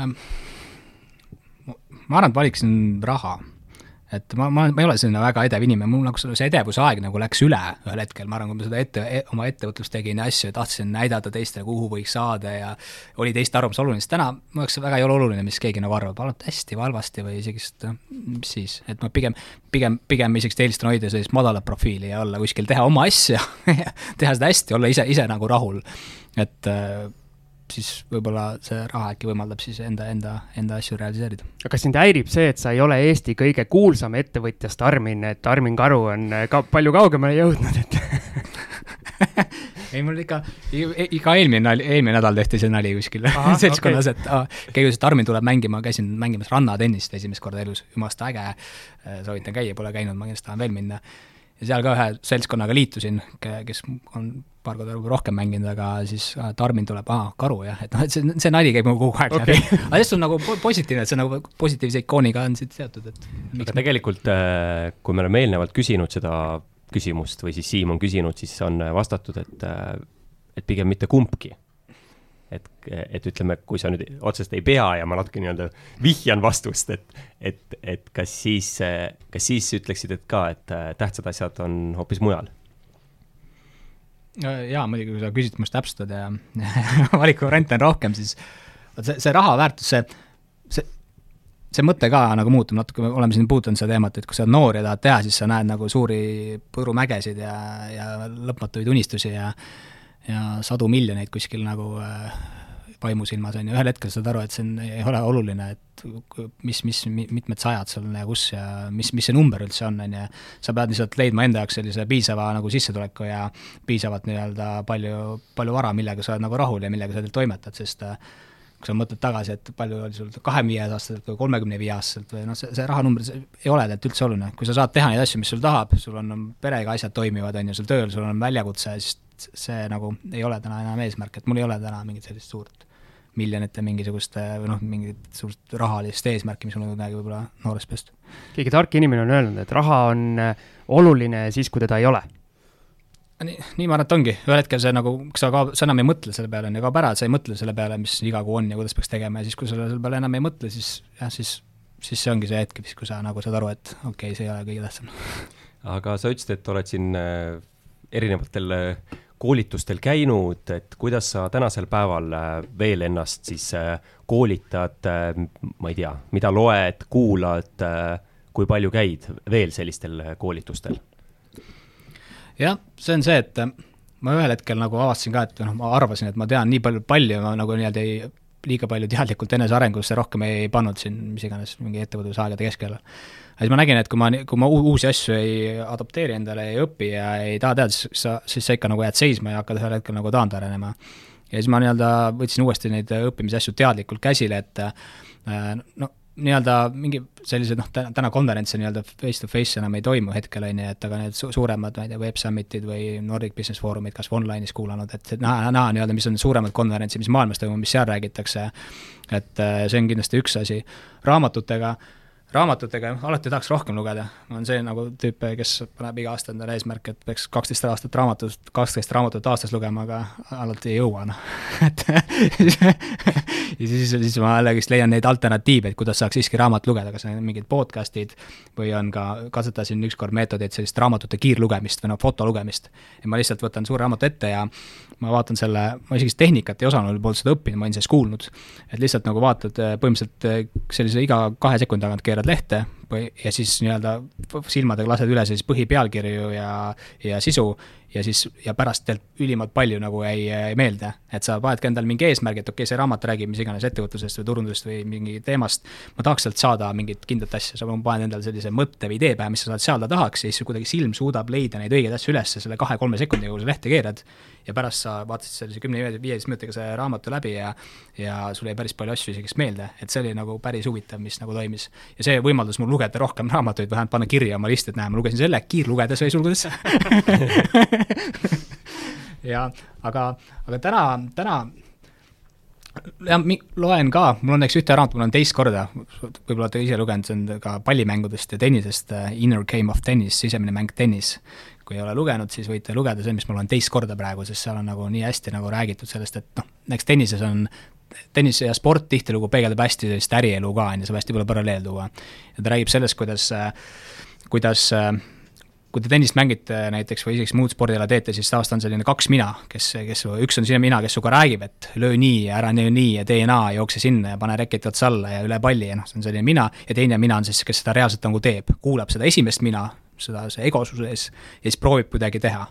Ähm, ma arvan, et valiksin raha. et ma, ma, ma ei ole selline väga edev inimene, mul nagu see edevuse aeg nagu läks üle ühel hetkel, ma arvan, kui ma seda ette, e, oma ettevõtlust tegin ja asju ja tahtsin näidata teistele, kuhu võiks saada ja oli teiste arvamus oluline, siis täna mu jaoks väga ei ole oluline, mis keegi nagu arvab, arvab hästi või halvasti või isegi, mis siis, et ma pigem, pigem, pigem isegi eelistan hoida sellist madalat profiili ja olla kuskil, teha oma asja teha seda hästi, olla ise, ise nagu rahul, et äh, siis võib-olla see raha äkki võimaldab siis enda, enda, enda asju realiseerida. aga kas sind häirib see, et sa ei ole Eesti kõige kuulsam ettevõtjast Armin, et Armin Karu on äh, ka palju kaugemale jõudnud, et ei, mul ikka, iga eelmine nali, eelmine nädal tehti see nali kuskil seltskonnas okay., et ah, keegi ütles, et Armin tuleb mängima, käisin mängimas rannatennist esimest korda elus, jumala äge, äh, soovitan käia, pole käinud, ma kindlasti tahan veel minna. ja seal ka ühe seltskonnaga liitusin, kes on paar korda rohkem mänginud, aga siis Tarmin tuleb, aa, karu jah, et noh, et see, see nali käib nagu kogu aeg okay. läbi. aga see on nagu positiivne, et see nagu positiivse ikooniga on siit seotud, et aga tegelikult, äh, kui me oleme eelnevalt küsinud seda küsimust või siis Siim on küsinud, siis on vastatud, et, äh, et pigem mitte kumbki. et, et ütleme, kui sa nüüd otseselt ei pea ja ma natuke nii-öelda vihjan vastust, et, et, et kas siis, kas siis ütleksid, et ka, et äh, tähtsad asjad on hoopis mujal jaa, muidugi, kui sa küsid must täpsustad ja valikuvariante on rohkem, siis vot see, see raha väärtus, see, see, see mõte ka nagu muutub natuke, oleme siin puudutanud seda teemat, et kui sa noor ja tahad teha, siis sa näed nagu suuri põõrumägesid ja, ja lõpmatuid unistusi ja ja sadu miljoneid kuskil nagu äh, vaimusilmas, on ju, ühel hetkel saad aru, et see on, ei ole oluline, et mis, mis, mitmed sajad sul on ja kus ja mis, mis see number üldse on, on ju. sa pead lihtsalt leidma enda jaoks sellise piisava nagu sissetuleku ja piisavalt nii-öelda palju, palju vara, millega sa oled nagu rahul ja millega sa toimetad, sest äh, kui sa mõtled tagasi, et palju oli sul kahekümne viie aastaselt või kolmekümne viie aastaselt või noh, see, see rahanumber ei ole tegelikult üldse oluline, kui sa saad teha neid asju, mis sul tahab, sul on perega asjad toimivad, on ju, sul tööl, sul on väljakutse, siis see nagu ei ole täna enam eesmärk, et mul ei ole täna mingit sellist suurt miljonite mingisuguste või noh, mingit suurt rahalist eesmärki, mis mul on kunagi võib-olla noorest peast. keegi tark inimene on öelnud, et raha on äh, oluline siis, kui teda ei ole. nii, nii ma arvan, et ongi, ühel hetkel see nagu, sa ka, sa enam ei mõtle selle peale, on ju, kaob ära, sa ei mõtle selle peale, mis iga kuu on ja kuidas peaks tegema ja siis, kui sa selle peale enam ei mõtle, siis jah, siis, siis see ongi see hetk, siis kui sa nagu saad aru, et okei okay,, see ei ole kõige tähtsam. aga sa ütlesid, et oled siin erinevatel äh, koolitustel käinud, et kuidas sa tänasel päeval äh, veel ennast siis äh, koolitad, äh, ma ei tea, mida loed, kuulad, kui palju käid veel sellistel koolitustel? jah, see on see, et ma ühel hetkel nagu avastasin ka, et noh, ma arvasin, et ma tean nii palju, palju, ma nagu nii-öelda ei, liiga palju teadlikult enesearengusse rohkem ei pannud siin mis iganes mingi ettevõtlusaegade keskel aga siis ma nägin, et kui ma, kui ma uusi asju ei adapteeri endale, ei õpi ja ei taha teada, siis sa, siis sa ikka nagu jääd seisma ja hakkad ühel hetkel nagu taandarenema. ja siis ma nii-öelda võtsin uuesti neid õppimise asju teadlikult käsile, et äh, no nii-öelda mingi sellised noh, täna konverentse nii-öelda face-to-face enam ei toimu hetkel, on ju, et aga need su suuremad, ma ei tea, Web Summitid või Nordic Business Forumid kas või online'is kuulanud, et näha, näha nii-öelda, mis on suuremad konverentsid, mis maailmas toimuvad, mis seal räägitakse, et äh, see on kindlasti üks asi. raamatutega äh, raamatutega alati tahaks rohkem lugeda, olen see nagu tüüp, kes paneb iga aasta endale eesmärk, et peaks kaksteist aastat raamatut, kaksteist raamatut aastas lugema, aga alati ei jõua, noh, et ja siis, siis ma jällegist leian neid alternatiive, et kuidas saaks siiski raamat lugeda, kas on mingid podcast'id või on ka, katsetasin ükskord meetodit sellist raamatute kiirlugemist või noh, fotolugemist. ja ma lihtsalt võtan suure raamatu ette ja ma vaatan selle, ma isegi tehnikat ei osanud, polnud seda õppinud, ma olin sellest kuulnud. et lihtsalt nagu vaatad põhimõtteliselt sellise iga kahe sekundi tagant keerad lehte ja siis nii-öelda silmadega lased üle siis põhipealkirju ja, ja sisu ja siis, ja pärast tegelikult ülimalt palju nagu jäi, jäi meelde. et sa panedki endale mingi eesmärgi, et okei okay,, see raamat räägib mis iganes ettevõtlusest või turundusest või mingi teemast, ma tahaks sealt saada mingit kindlat asja, sa paned endale sellise mõtte või idee pähe, mis sa seada tahaks ja siis kuidagi silm suudab leida neid õigeid asju üles selle kahe-kolme sekundiga, kui sa lehte keerad ja pärast sa vaatasid sellise kümne-viieteist minutiga selle raamatu läbi ja ja sul jäi päris palju asju isegi meelde, et see oli nagu päris huvitav, mis nagu toimis. ja see võimaldas mul lugeda rohkem raamatuid, vähemalt panna kirja oma listi, et näe, ma lugesin selle kiirlugedes või sulgudes ja aga, aga täna, täna jah, loen ka, mul õnneks ühte raamatut, mul on teist korda, võib-olla olete ise lugenud, see on ka pallimängudest ja tennisest, uh, Inner Game of Tennis, sisemine mäng tennis. kui ei ole lugenud, siis võite lugeda, see, mis mul on teist korda praegu, sest seal on nagu nii hästi nagu räägitud sellest, et noh, näiteks tennises on tennis ja sport tihtilugu peegeldab hästi sellist ärielu ka, on ju, saab hästi palju paralleel tuua. ja ta räägib sellest, kuidas, kuidas kui te tennist mängite näiteks või isegi muud spordiala teete, siis tavaliselt on selline kaks mina, kes, kes, üks on selline mina, kes sinuga räägib, et löö nii ja ära löö nii ja tee naa, jookse sinna ja pane reketi otsa alla ja üle palli ja noh, see on selline mina, ja teine mina on siis, kes seda reaalselt nagu teeb, kuulab seda esimest mina, seda, see egosuse ees, ja siis proovib kuidagi teha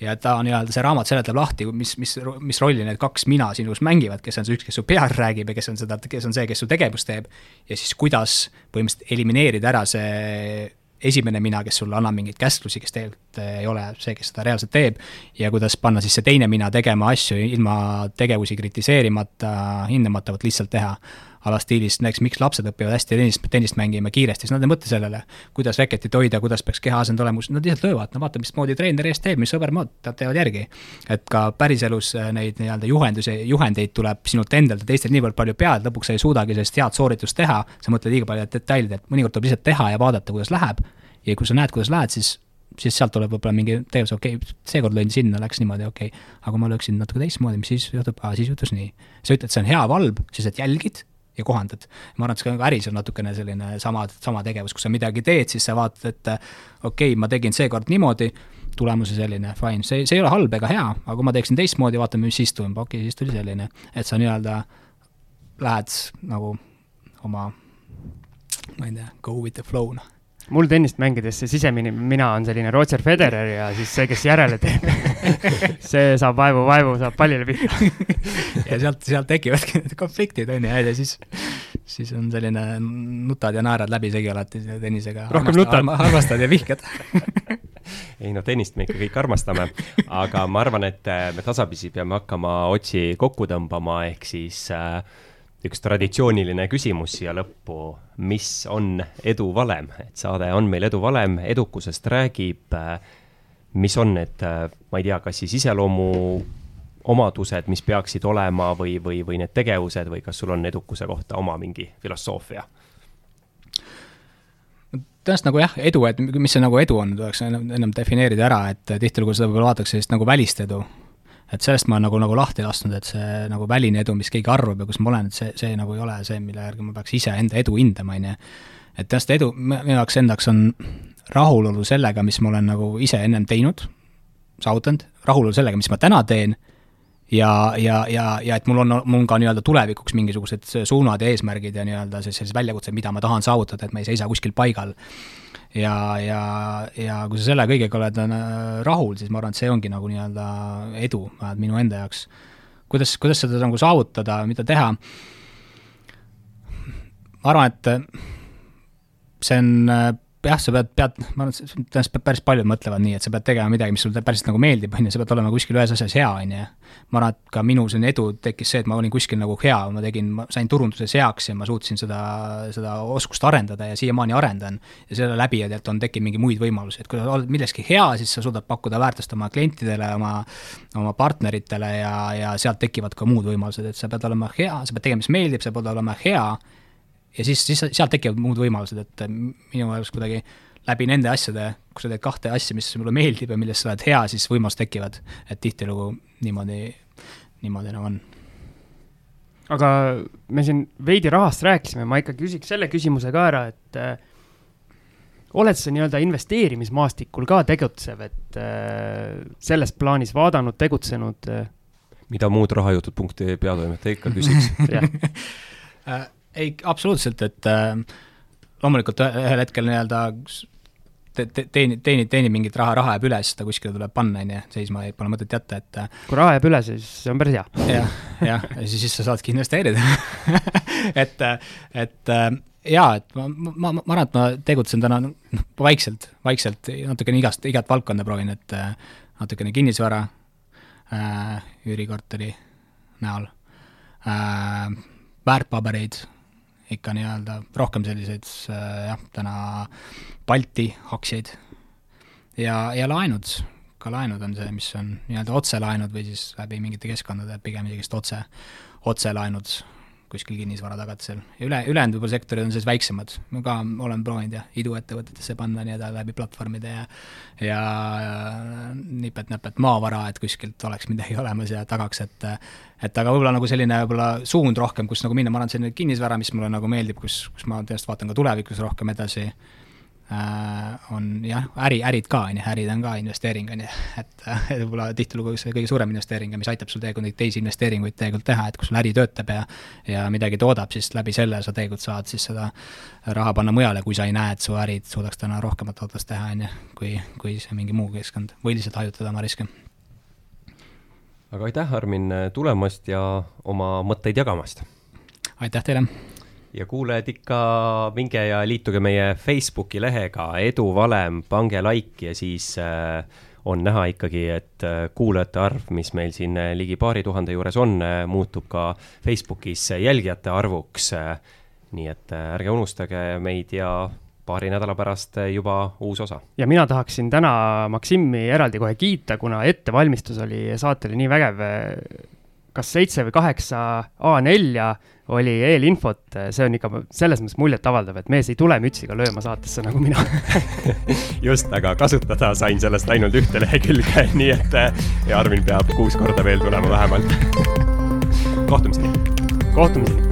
ja ta nii-öelda, see raamat seletab lahti, mis, mis, mis rolli need kaks mina sinus mängivad, kes on see üks, kes su peal räägib ja kes on seda, kes on see, kes su tegevust teeb. ja siis kuidas põhimõtteliselt elimineerida ära see esimene mina, kes sulle annab mingeid käsklusi, kes tegelikult ei ole see, kes seda reaalselt teeb, ja kuidas panna siis see teine mina tegema asju ilma tegevusi kritiseerimata, hindamata, vot lihtsalt teha alastiilis, näiteks miks lapsed õpivad hästi tennist, tennist mängima kiiresti, siis nad ei mõtle sellele, kuidas reketit hoida, kuidas peaks keha asend olema, nad lihtsalt löövad, no vaata, mismoodi treener eest teeb, mis sõber mood, nad teevad järgi. et ka päriselus äh, neid nii-öelda juhendusi, juhendeid tuleb sinult endalt ja teistelt niivõrd palju peale, lõpuks sa ei suudagi sellist head sooritust teha, sa mõtled liiga palju detailidele, et mõnikord tuleb lihtsalt teha ja vaadata, kuidas läheb, ja kui sa näed, kuidas lähed, siis siis sealt tuleb võib-olla mingi tegevus, okei okay,, seekord lõin sinna, läks niimoodi, okei okay., aga ma lööksin natuke teistmoodi, mis siis juhtub, aa, siis juhtus nii. sa ütled, see on hea valb, siis sa jälgid ja kohandad. ma arvan, et see ka äris on natukene selline sama, sama tegevus, kui sa midagi teed, siis sa vaatad, et okei okay,, ma tegin seekord niimoodi, tulemus on selline, fine, see, see ei ole halb ega hea, aga kui ma teeksin teistmoodi, vaatame, mis siis toimub, okei okay,, siis tuli selline, et sa nii-öelda lähed nagu oma, ma ei tea, go with the flow, noh mul tennist mängides see sisemine mina on selline Roger Federer ja siis see, kes järele teeb see saab vaevu, vaevu saab pallile pihta ja sealt, sealt tekivadki need konfliktid, on ju, ja siis, siis on selline nutad ja naerad läbisegi alati tennisega. rohkem nutad. armastad ja vihkad ei no tennist me ikka kõik armastame, aga ma arvan, et äh, me tasapisi peame hakkama otsi kokku tõmbama, ehk siis äh, üks traditsiooniline küsimus siia lõppu, mis on edu valem, et saade on meil edu valem, edukusest räägib, mis on need, ma ei tea, kas siis iseloomu omadused, mis peaksid olema või, või, või need tegevused või kas sul on edukuse kohta oma mingi filosoofia? tõenäoliselt nagu jah, edu, et mis see nagu edu on, tuleks ennem defineerida ära, et tihtilugu seda võib-olla vaadatakse sellist nagu välist edu et sellest ma olen nagu, nagu lahti lasknud, et see nagu väline edu, mis keegi arvab ja kus ma olen, et see, see nagu ei ole see, mille järgi ma peaks iseenda edu hindama, on ju. et tõesti edu, minu jaoks endaks on rahulolu sellega, mis ma olen nagu ise ennem teinud, saavutanud, rahulolu sellega, mis ma täna teen, ja, ja, ja, ja et mul on, mul on ka nii-öelda tulevikuks mingisugused suunad ja eesmärgid ja nii-öelda sellised väljakutsed, mida ma tahan saavutada, et ma ei seisa kuskil paigal ja, ja, ja kui sa selle kõigega oled äh, rahul, siis ma arvan, et see ongi nagu nii-öelda edu, vähemalt minu enda jaoks. kuidas, kuidas seda nagu saavutada, mida teha? ma arvan, et see on äh, jah, sa pead, pead, ma arvan, et tõenäoliselt päris paljud mõtlevad nii, et sa pead tegema midagi, mis sulle päriselt nagu meeldib, on ju, sa pead olema kuskil ühes asjas hea, on ju. ma arvan, et ka minu selline edu tekkis see, et ma olin kuskil nagu hea, ma tegin, ma sain turunduses heaks ja ma suutsin seda, seda oskust arendada ja siiamaani arendan. ja selle läbi tegelikult on tekkinud mingi muid võimalusi, et kui sa oled milleski hea, siis sa suudad pakkuda väärtust oma klientidele, oma, oma partneritele ja, ja sealt tekivad ka muud võimalused, et sa pead olema hea, sa pead tegema, mis meeldib, sa pead olema hea ja siis, siis sealt tekivad muud võimalused, et minu jaoks kuidagi läbi nende asjade, kui sa teed kahte asja, mis sulle meeldib ja milles sa oled hea, siis võimalused tekivad. et tihtilugu niimoodi, niimoodi nagu on. aga me siin veidi rahast rääkisime, ma ikka küsiks selle küsimuse ka ära, et äh, oled sa nii-öelda investeerimismaastikul ka tegutsev, et äh, selles plaanis vaadanud, tegutsenud äh...? mida muud rahajutud.ee peatoimetaja ikka küsiks ei, absoluutselt, et äh, loomulikult ühel hetkel nii-öelda teenid, teenid, teenid mingit raha, raha jääb üle, siis seda kuskile tuleb panna, on ju, seisma ei, pole mõtet jätta, et äh, kui raha jääb üle, siis see on päris hea ja,. jah, jah, ja siis, siis sa saadki investeerida et, et äh, jaa, et ma, ma, ma arvan, et ma tegutsen täna noh, vaikselt, vaikselt natukene igast, igat valdkonda proovin, et natukene kinnisvara äh,, üürikorteri näol äh,, väärtpabereid ikka nii-öelda rohkem selliseid äh, jah, täna Balti aktsiaid. Ja, ja laenud, ka laenud on see, mis on nii-öelda otselaenud või siis läbi mingite keskkondade pigem isegi otse, otselaenud kuskil kinnisvaratagatisel üle, ülejäänud võib-olla sektorid on sellised väiksemad, ma ka olen proovinud jah, iduettevõtetesse panna nii-öelda läbi platvormide ja ja, nipet-näpet maavara, et kuskilt oleks midagi olemas ja tagaks, et et aga võib-olla nagu selline võib-olla suund rohkem, kus nagu minna, ma arvan, selline kinnisvara, mis mulle nagu meeldib, kus, kus ma tõesti vaatan ka tulevikus rohkem edasi on jah, äri, ärid ka, on ju, ärid on ka investeering, on ju, et võib-olla tihtilugu see kõige suurem investeering ja mis aitab sul tegelikult neid teisi investeeringuid tegelikult teha, et kui sul äri töötab ja ja midagi toodab, siis läbi selle sa tegelikult saad siis seda raha panna mujale, kui sa ei näe, et su ärid suudaks täna rohkemat tootlust teha, on ju, kui, kui see mingi muu keskkond, või lihtsalt hajutada oma riske. aga aitäh, Armin, tulemast ja oma mõtteid jagamast! aitäh teile! Ja kuulajad ikka minge ja liituge meie Facebooki lehega Edu Valem, pange like ja siis äh, on näha ikkagi, et äh, kuulajate arv, mis meil siin äh, ligi paari tuhande juures on, muutub ka Facebookis jälgijate arvuks. nii et ärge unustage meid ja paari nädala pärast juba uus osa. ja mina tahaksin täna Maksimi eraldi kohe kiita, kuna ettevalmistus oli saatele nii vägev. kas seitse või kaheksa A4-ja oli eelinfot, see on ikka selles mõttes muljetavaldav, et mees ei tule mütsiga lööma saatesse nagu mina. Just, aga kasutada sain sellest ainult ühte lehekülge, nii et ja Armin peab kuus korda veel tulema vähemalt. Kohtumiseni. kohtumiseni